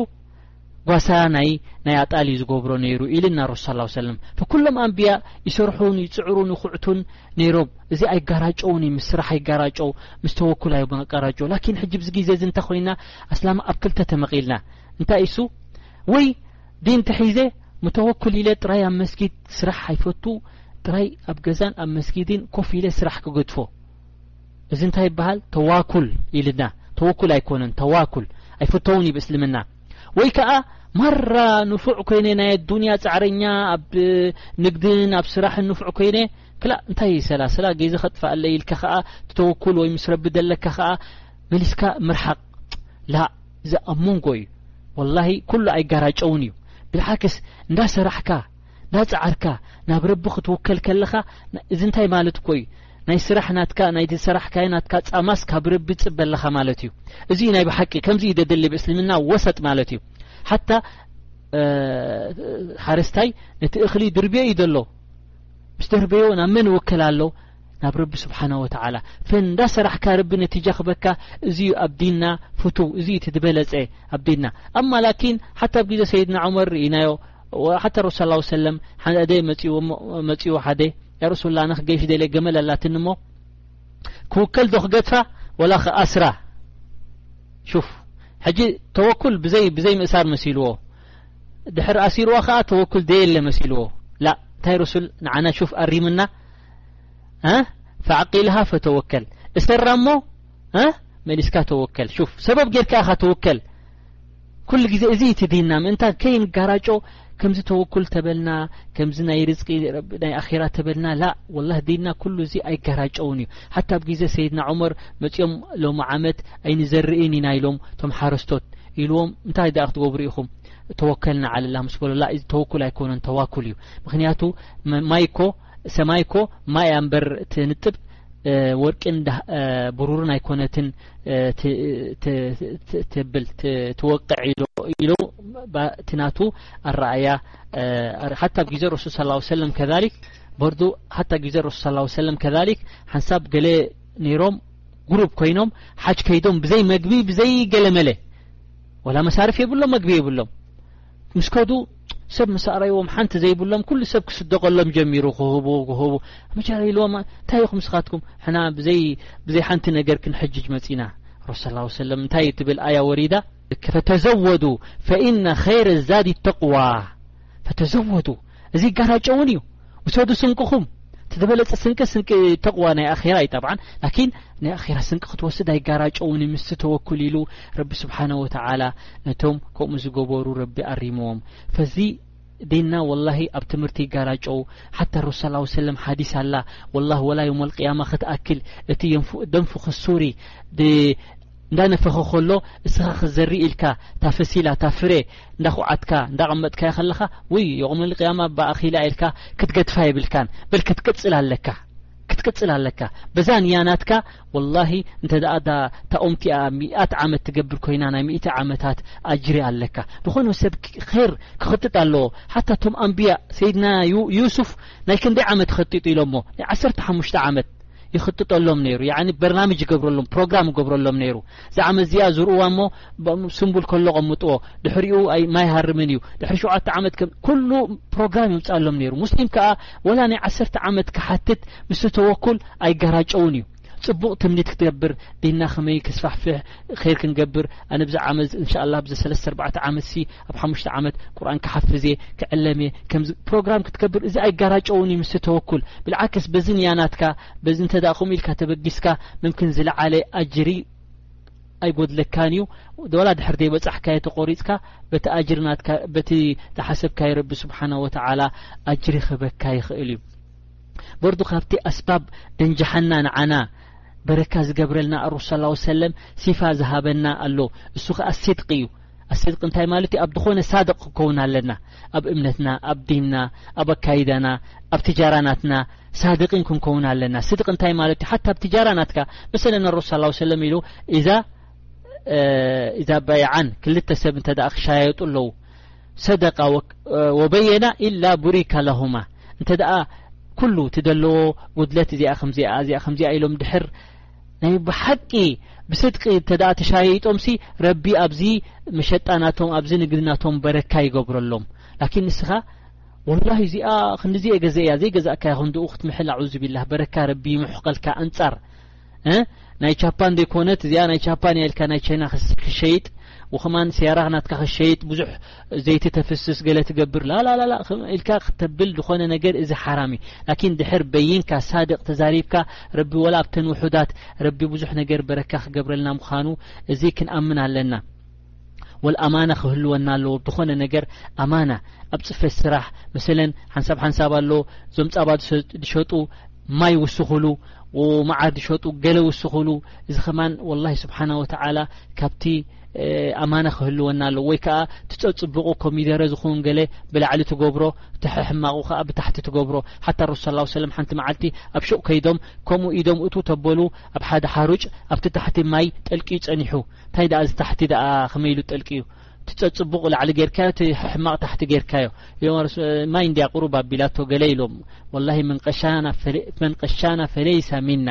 ጓሳ ናይ ናይ ኣጣል እዩ ዝገብሮ ነይሩ ኢልና ረሱ ስ ሰለም ኩሎም ኣንብያ ይሰርሑን ይፅዕሩን ይኹዕቱን ነይሮም እዚ ኣይጋራጨውን እዩ ምስ ስራሕ ኣይጋራጨው ምስ ተወኩል ኣይጋራጨው ላኪን ሕጂ ብዚ ግዜ እዚ እንተ ኮይና ኣስላማ ኣብ ክልተ ተመቒልና እንታይ እሱ ወይ ዲን ተሒዘ ምተወኩል ኢለ ጥራይ ኣብ መስጊድ ስራሕ ኣይፈቱ ጥራይ ኣብ ገዛን ኣብ መስጊድን ኮፍ ኢለ ስራሕ ክገድፎ እዚ እንታይ ይበሃል ተዋኩል ኢልና ተወኩል ኣይኮነን ተዋኩል ኣይፍተውን እዩ ብእስልምና ወይ ከዓ ማራ ንፉዕ ኮይነ ናይ ኣዱንያ ፃዕረኛ ኣብ ንግድን ኣብ ስራሕን ንፉዕ ኮይነ ክላ እንታይ ሰላሰላ ገይዘ ከጥፋኣለ ኢልካ ከዓ ተወኩል ወይ ምስ ረቢ ዘለካ ከዓ መሊስካ ምርሓቅ ላ እዚ ኣብ መንጎ እዩ ወላሂ ኩሉ ኣይጋራጨውን እዩ ብልሓክስ እንዳሰራሕካ እንዳፀዓርካ ናብ ረቢ ክትውከል ከለኻ እዚ እንታይ ማለት እኮ እዩ ናይ ስራሕ ናትካ ናይ ዝሰራሕካዮ ናትካ ጻማስ ካብ ረቢ ጽበ ኣለኻ ማለት እዩ እዚ እዩ ናይ ብሓቂ ከምዚ እዩ ደደሊ ብእስልምና ወሰጥ ማለት እዩ ሓታ ሓረስታይ ነቲ እኽሊ ድርብዮ እዩ ዘሎ ምስ ደርበዮ ናብ መን ይወከል ኣሎ ናብ ረቢ ስብሓና ወተዓላ ፈንዳ ሰራሕካ ረቢ ነቲጃ ክበካ እዚ ዩ ኣብ ዲና ፍቱ እዚ ዩ እቲ ዝበለጸ ኣብ ዲና ኣማ ላኪን ሓታ ኣብ ግዜ ሰይድና ዑመር ርኢናዮ ሓታ ረሱ ስ ሰለም ሓደ መፅዎ ሓደ ያረሱላ ኣነ ክገይሽ ደለ ገመል ኣላትኒ እሞ ክውከል ዶ ክገድፋ ወላ ክኣስራ ሹፍ ሕጂ ተወኩል ብዘይ ብዘይ ምእሳር መሲልዎ ድሕር ኣሲርዋ ከዓ ተወኩል ደየለ መሲልዎ ላ እንታይ ረሱል ንዓና ሹፍ ኣሪምና ፈዓቂልሃ ፈተወከል እሰራ እሞ መሊስካ ተወከል ሹፍ ሰበብ ጌርካ ኢኻ ተወከል ኩሉ ግዜ እዚ እቲ ዲንና ምእንታን ከይንጋራጮ ከምዚ ተወኩል ተበልና ከምዚ ናይ ርዝቂ ናይ ኣኼራ ተበልና ላ ወላህ ዲንና ኩሉ እዚ ኣይጋራጨውን እዩ ሓታ ኣብ ግዜ ሰይድና ዑመር መጺኦም ሎሚ ዓመት ኣይንዘርእን ኢና ኢሎም እቶም ሓረስቶት ኢልዎም እንታይ ደኣ ክትገብሩ ኢኹም ተወከልና ዓለላ ምስ በሎ ላ እዚ ተወኩል ኣይኮነን ተዋኩል እዩ ምክንያቱ ማይ እኮ ሰማይ እኮ ማይ እያ እምበር ትንጥብ ወርቅን ብሩርን ኣይኮነትን ትብል ትወቅዕ ኢሎ ኢሎ እቲ ናቱ ኣረኣያ ሓታ ኣብ ግዜ ረሱል ስ ላ ሰለም ከሊክ በርዱ ሓታ ግዜ ረሱል ስ ላ ሰለም ከሊክ ሓንሳብ ገለ ነይሮም ጉሩብ ኮይኖም ሓጅ ከይዶም ብዘይ መግቢ ብዘይ ገለ መለ ወላ መሳርፍ የብሎም መግቢ የብሎም ምስ ከዱ ሰብ ምስ ኣረይዎም ሓንቲ ዘይብሎም ኩሉ ሰብ ክስደቀሎም ጀሚሩ ክህቡ ክህቡ መጀረ ኢልዎም እንታይ ኢኹም ስኻትኩም ሕና ብዘይ ሓንቲ ነገር ክንሕጅጅ መፂና ረሱ ስ ሰለም እንታይ ትብል ኣያ ወሪዳ ፈተዘወዱ ፈኢነ ኸይረ ዛዲ ተቅዋ ፈተዘወዱ እዚ ይጋራጮ እውን እዩ ውሰዱ ስንቅኹም ትበለፀ ስንቂ ስንቂ ተቕዋ ናይ ኣኼራ እዩ ጠብዓ ላኪን ናይ ኣኼራ ስንቂ ክትወስድ ኣይጋራጨውን እዩ ምስቲ ተወኩል ኢሉ ረቢ ስብሓነ ወተዓላ ነቶም ከምኡ ዝገበሩ ረቢ ኣሪምዎም ፈዚ ዲና ወላሂ ኣብ ትምህርቲ ይጋራጨው ሓታ ረሱ ስ ወሰለም ሓዲስ ኣላ ወላ ወላ ዮም ኣልቅያማ ክትኣክል እቲ ደንፉ ክሱሪ እንዳነፈኸ ከሎ እስኻ ክትዘሪ ኢልካ እታ ፈሲላ እታ ፍረ እንዳኹዓትካ እንዳቐመጥካያ ከለኻ ውይ ዮቕመል ቅያማ እባ ኣኺላ ኢልካ ክትገድፋ የብልካን በል ክትቅጽል ኣለካ ክትቅጽል ኣለካ በዛ ንያ ናትካ ወላሂ እንተ ደኣ እታ ኦምቲኣ ሚኣት ዓመት ትገብር ኮይና ናይ ሚእቲ ዓመታት ኣጅሪ ኣለካ ንኾነ ሰብ ር ክኽጥጥ ኣለዎ ሓታ እቶም ኣንብያ ሰይድና ዩሱፍ ናይ ክንደይ ዓመት ኸጢጡ ኢሎሞ ናይ ዓሰርተ ሓሙሽተ ዓመት ይኽጥጠሎም ነይሩ ያኒ በርናምጅ ይገብረሎም ፕሮግራም ይገብረሎም ነይሩ እዛ ዓመት እዚኣ ዝርእዋ እሞ ስምቡል ከሎ ቀምጥዎ ድሕሪኡ ማይ ሃርምን እዩ ድሕሪ ሸውዓተ ዓመት ኩሉ ፕሮግራም ይምፃሎም ነይሩ ሙስሊም ከዓ ወላ ናይ ዓሰርተ ዓመት ክሓትት ምስ ተወኩል ኣይጋራጨውን እዩ ፅቡቕ ትምኒት ክትገብር ዲና ከመይ ክስፋሕፍሕ ር ክንገብር ኣነ ብዛ ዓመት እንሻ ላ ብዘ ሰለስተ ኣርባዕተ ዓመት ሲ ኣብ ሓሙሽተ ዓመት ቁርን ክሓፍዝ እየ ክዕለም እየ ከምዚ ፕሮግራም ክትገብር እዚ ኣይጋራጨውን እዩ ምስ ተወኩል ብልዓክስ በዚ ንያናትካ በዚ እንተ ከምኡ ኢልካ ተበጊስካ ምምክን ዝለዓለ ኣጅሪ ኣይጎድለካን እዩ ወላ ድሕር ዘይበፃሕካዮ ተቆሪፅካ በቲ ኣጅሪ ናትካ በቲ ዝሓሰብካዮ ረቢ ስብሓና ወተዓላ ኣጅሪ ክህበካ ይኽእል እዩ በርዱ ካብቲ ኣስባብ ደንጃሓና ንዓና በረካ ዝገብረልና ኣረሱ ስ ሰለም ሲፋ ዝሃበና ኣሎ እሱ ከዓ ሲድቂ እዩ ኣስድቅ እንታይ ማለት እዩ ኣብ ዝኾነ ሳድቅ ክንከውን ኣለና ኣብ እምነትና ኣብ ዲንና ኣብ ኣካይዳና ኣብ ትጃራናትና ሳድቅን ክንከውን ኣለና ስድቅ እንታይ ማለት እዩ ሓታ ኣብ ትጃራናትካ መሰለ ነሮስ ስ ሰለም ኢሉ እዛ እዛ ባይዓን ክልተ ሰብ እንተ ክሻየጡ ኣለዉ ሰደቃ ወበየና ኢላ ቡሪካ ለሁማ እንተ ደኣ ኩሉ ትደለዎ ጉድለት እዚኣ ከምዚኣ እዚኣ ከምዚኣ ኢሎም ድሕር ናይ ብሓቂ ብስድቂ እተ ተሻይጦምሲ ረቢ ኣብዚ መሸጣ ናቶም ኣብዚ ንግዲ ናቶም በረካ ይገብረሎም ላኪን ንስኻ ወላሂ እዚኣ ክንዲዚ እየ ገዘ እያ ዘይገዛእካ ይኹን ድኡ ክትምሕል ኣዑዙ ቢላህ በረካ ረቢ ይምሕቀልካ ኣንጻር ናይ ቻፓን ዘይኮነት እዚኣ ናይ ቻፓን እያ ኢልካ ናይ ቻይና ክሸይጥ ወኸማን ስያራኽ ናትካ ክሸይጥ ብዙሕ ዘይቲ ተፍስስ ገለ ትገብር ላላላላ ኢልካ ክተብል ዝኾነ ነገር እዚ ሓራም እዩ ላኪን ድሕር በይንካ ሳድቅ ተዛሪብካ ረቢ ወላ ኣብተን ውሑዳት ረቢ ብዙሕ ነገር በረካ ክገብረልና ምዃኑ እዚ ክንኣምን ኣለና ወልኣማና ክህልወና ኣለዎ ብዝኾነ ነገር ኣማና ኣብ ፅፈት ስራሕ መሰለን ሓንሳብ ሓንሳብ ኣሎ እዞም ፃባ ዝሸጡ ማይ ውስኹሉ መዓር ዝሸጡ ገለ ውስኹሉ እዚ ከማን ወላ ስብሓና ወተዓላ ካብቲ ኣማና ክህልወና ኣሎ ወይ ከዓ ትፀፅብቁ ኮሚደረ ዝኸውን ገለ ብላዕሊ ትገብሮ ተሕሕማቑ ከዓ ብታሕቲ ትገብሮ ሓታ ረሱ ስ ሰለም ሓንቲ መዓልቲ ኣብ ሹቕ ከይዶም ከምኡ ኢዶም እቱ ተበሉ ኣብ ሓደ ሓሩጭ ኣብቲ ታሕቲ ማይ ጠልቂ ዩ ፀኒሑ እንታይ ደኣ እዚ ታሕቲ ደኣ ከመይ ኢሉ ጠልቂ ዩ ትፀፅቡቕ ላዕሊ ጌርካዮ እቲ ሕሕማቕ ታሕቲ ጌርካዮ ማይ እንድያ ቁሩብ ኣቢላቶ ገለ ኢሎም ወላሂ መንቀሻና ፈለይሳ ሚና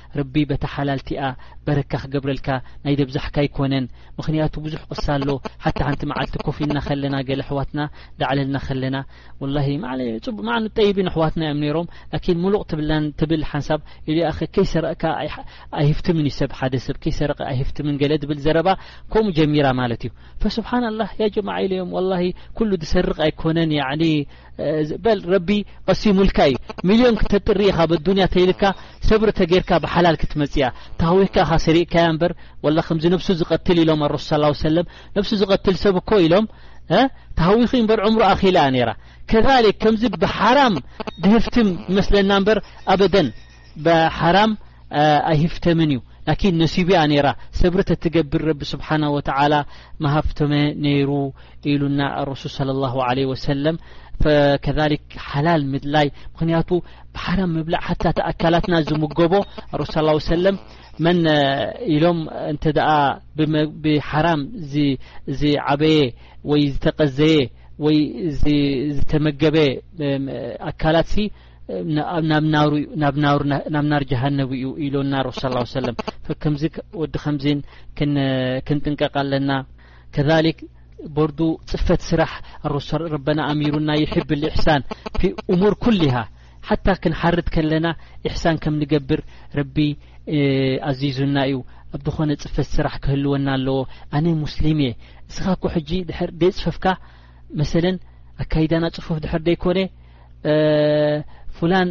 ረቢ በታ ሓላልቲኣ በረካ ክገብረልካ ናይ ደብዛሕካ ኣይኮነን ምክንያቱ ብዙሕ ቅሳ ኣሎ ሓታ ሓንቲ መዓልቲ ኮፍ ኢልና ከለና ገለ ኣሕዋትና ዳዕለልና ከለና ወላሂ ጽቡቅ ማዕኑ ጠይብን ኣሕዋትና እዮም ነይሮም ላኪን ሙሉቅ ትብላን ትብል ሓንሳብ ኢሉ ኣኸ ከይሰረቅካ ኣይህፍትምን እዩ ሰብ ሓደ ሰብ ከይሰረቀ ኣይህፍትምን ገለ ዝብል ዘረባ ከምኡ ጀሚራ ማለት እዩ ፈስብሓን ኣላህ ያ ጀማዓ ኢለዮም ወላሂ ኩሉ ዝሰርቅ ኣይኮነን ያዕኒ በል ረቢ ቐሲሙልካ እዩ ሚልዮን ክተጥሪ ኢኻ በዱንያ ተይልካ ሰብሪ ተጌርካ ብሓላል ክትመጽያ ተሃዊኽካ ኢኻ ሰሪቕካያ እምበር ወላ ከምዚ ነብሱ ዝቐትል ኢሎም ኣረሱ ስ ሰለም ነብሱ ዝቐትል ሰብ እኮ ኢሎም ተሃዊኺ እምበር ዕምሩ ኣኺላ እያ ነይራ ከዛሊክ ከምዚ ብሓራም ድህፍትም ይመስለና እምበር ኣበደን ብሓራም ኣይህፍተምን እዩ ላኪን ነሲቡ እያ ነይራ ሰብሪ ተትገብር ረቢ ስብሓና ወተዓላ መሃፍተመ ነይሩ ኢሉና ረሱል ስለ ላሁ ለ ወሰለም ከሊክ ሓላል ምድላይ ምክንያቱ ብሓራም ምብላዕ ሓታ እቲ ኣካላትና ዝምገቦ ረሱ ስ ላ ሰለም መን ኢሎም እንተ ደኣ ብሓራም ዝዓበየ ወይ ዝተቀዘየ ወይ ዝተመገበ ኣካላት ሲ ናብ ናር ጀሃነብ እዩ ኢሎና ረሱ ስ ሰለም ከምዚ ወዲ ከምዚ ክንጥንቀቀ ኣለና ከሊክ ቦርዱ ፅፈት ስራሕ ኣረሱ ረበና ኣሚሩና ይሕብ ልእሕሳን እሙር ኩልሃ ሓታ ክንሓርድ ከለና እሕሳን ከም ንገብር ረቢ ኣዚዙና እዩ ኣብ ዝኾነ ፅፈት ስራሕ ክህልወና ኣለዎ ኣነ ሙስሊም እየ እስኻ ኮ ሕጂ ድር ደይፅፈፍካ መሰለን ኣካይዳና ፅፉፍ ድሕር ደይኮነ ፉላን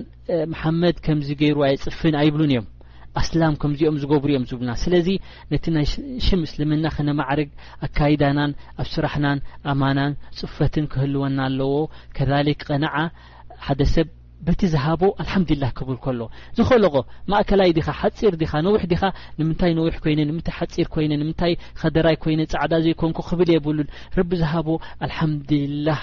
መሓመድ ከምዚ ገይሩ ኣይጽፍን ኣይብሉን እዮም ኣስላም ከምዚኦም ዝገብሩ እዮም ዝብሉና ስለዚ ነቲ ናይ ሽም እስልምና ከነማዕርግ ኣካይዳናን ኣብ ስራሕናን ኣማናን ጽፈትን ክህልወና ኣለዎ ከሊክ ቀናዓ ሓደ ሰብ በቲ ዝሃቦ ኣልሓምዱላ ክብል ከሎ ዝኸለቆ ማእከላይ ዲኻ ሓፂር ዲኻ ነዊሕ ዲኻ ንምንታይ ነዊሕ ኮይነ ንምንታይ ሓፂር ኮይነ ንምንታይ ከደራይ ኮይነ ፃዕዳ ዘይኮንኩ ክብል የብሉን ረቢ ዝሃቦ ኣልሓምዱላህ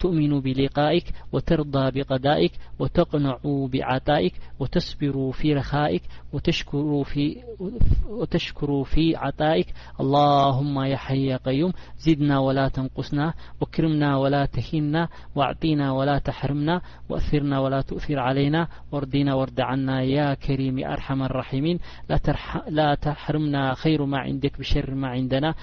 تؤمنو بلقائك وترضى بضائك وتقنعو بعطائك وتصبر في رائك وتشكروا في عطائك اللهم يا حييا قيم زدنا ولا تنقصنا واكرمنا ولا تهنا واعطينا ولا تحرمنا وثرنا ولا تؤثر علينا وارناوارد عنا يا كريم أرحم الراحمين لا تحرمنايلاتحرمنخيرماكبشر ماعننا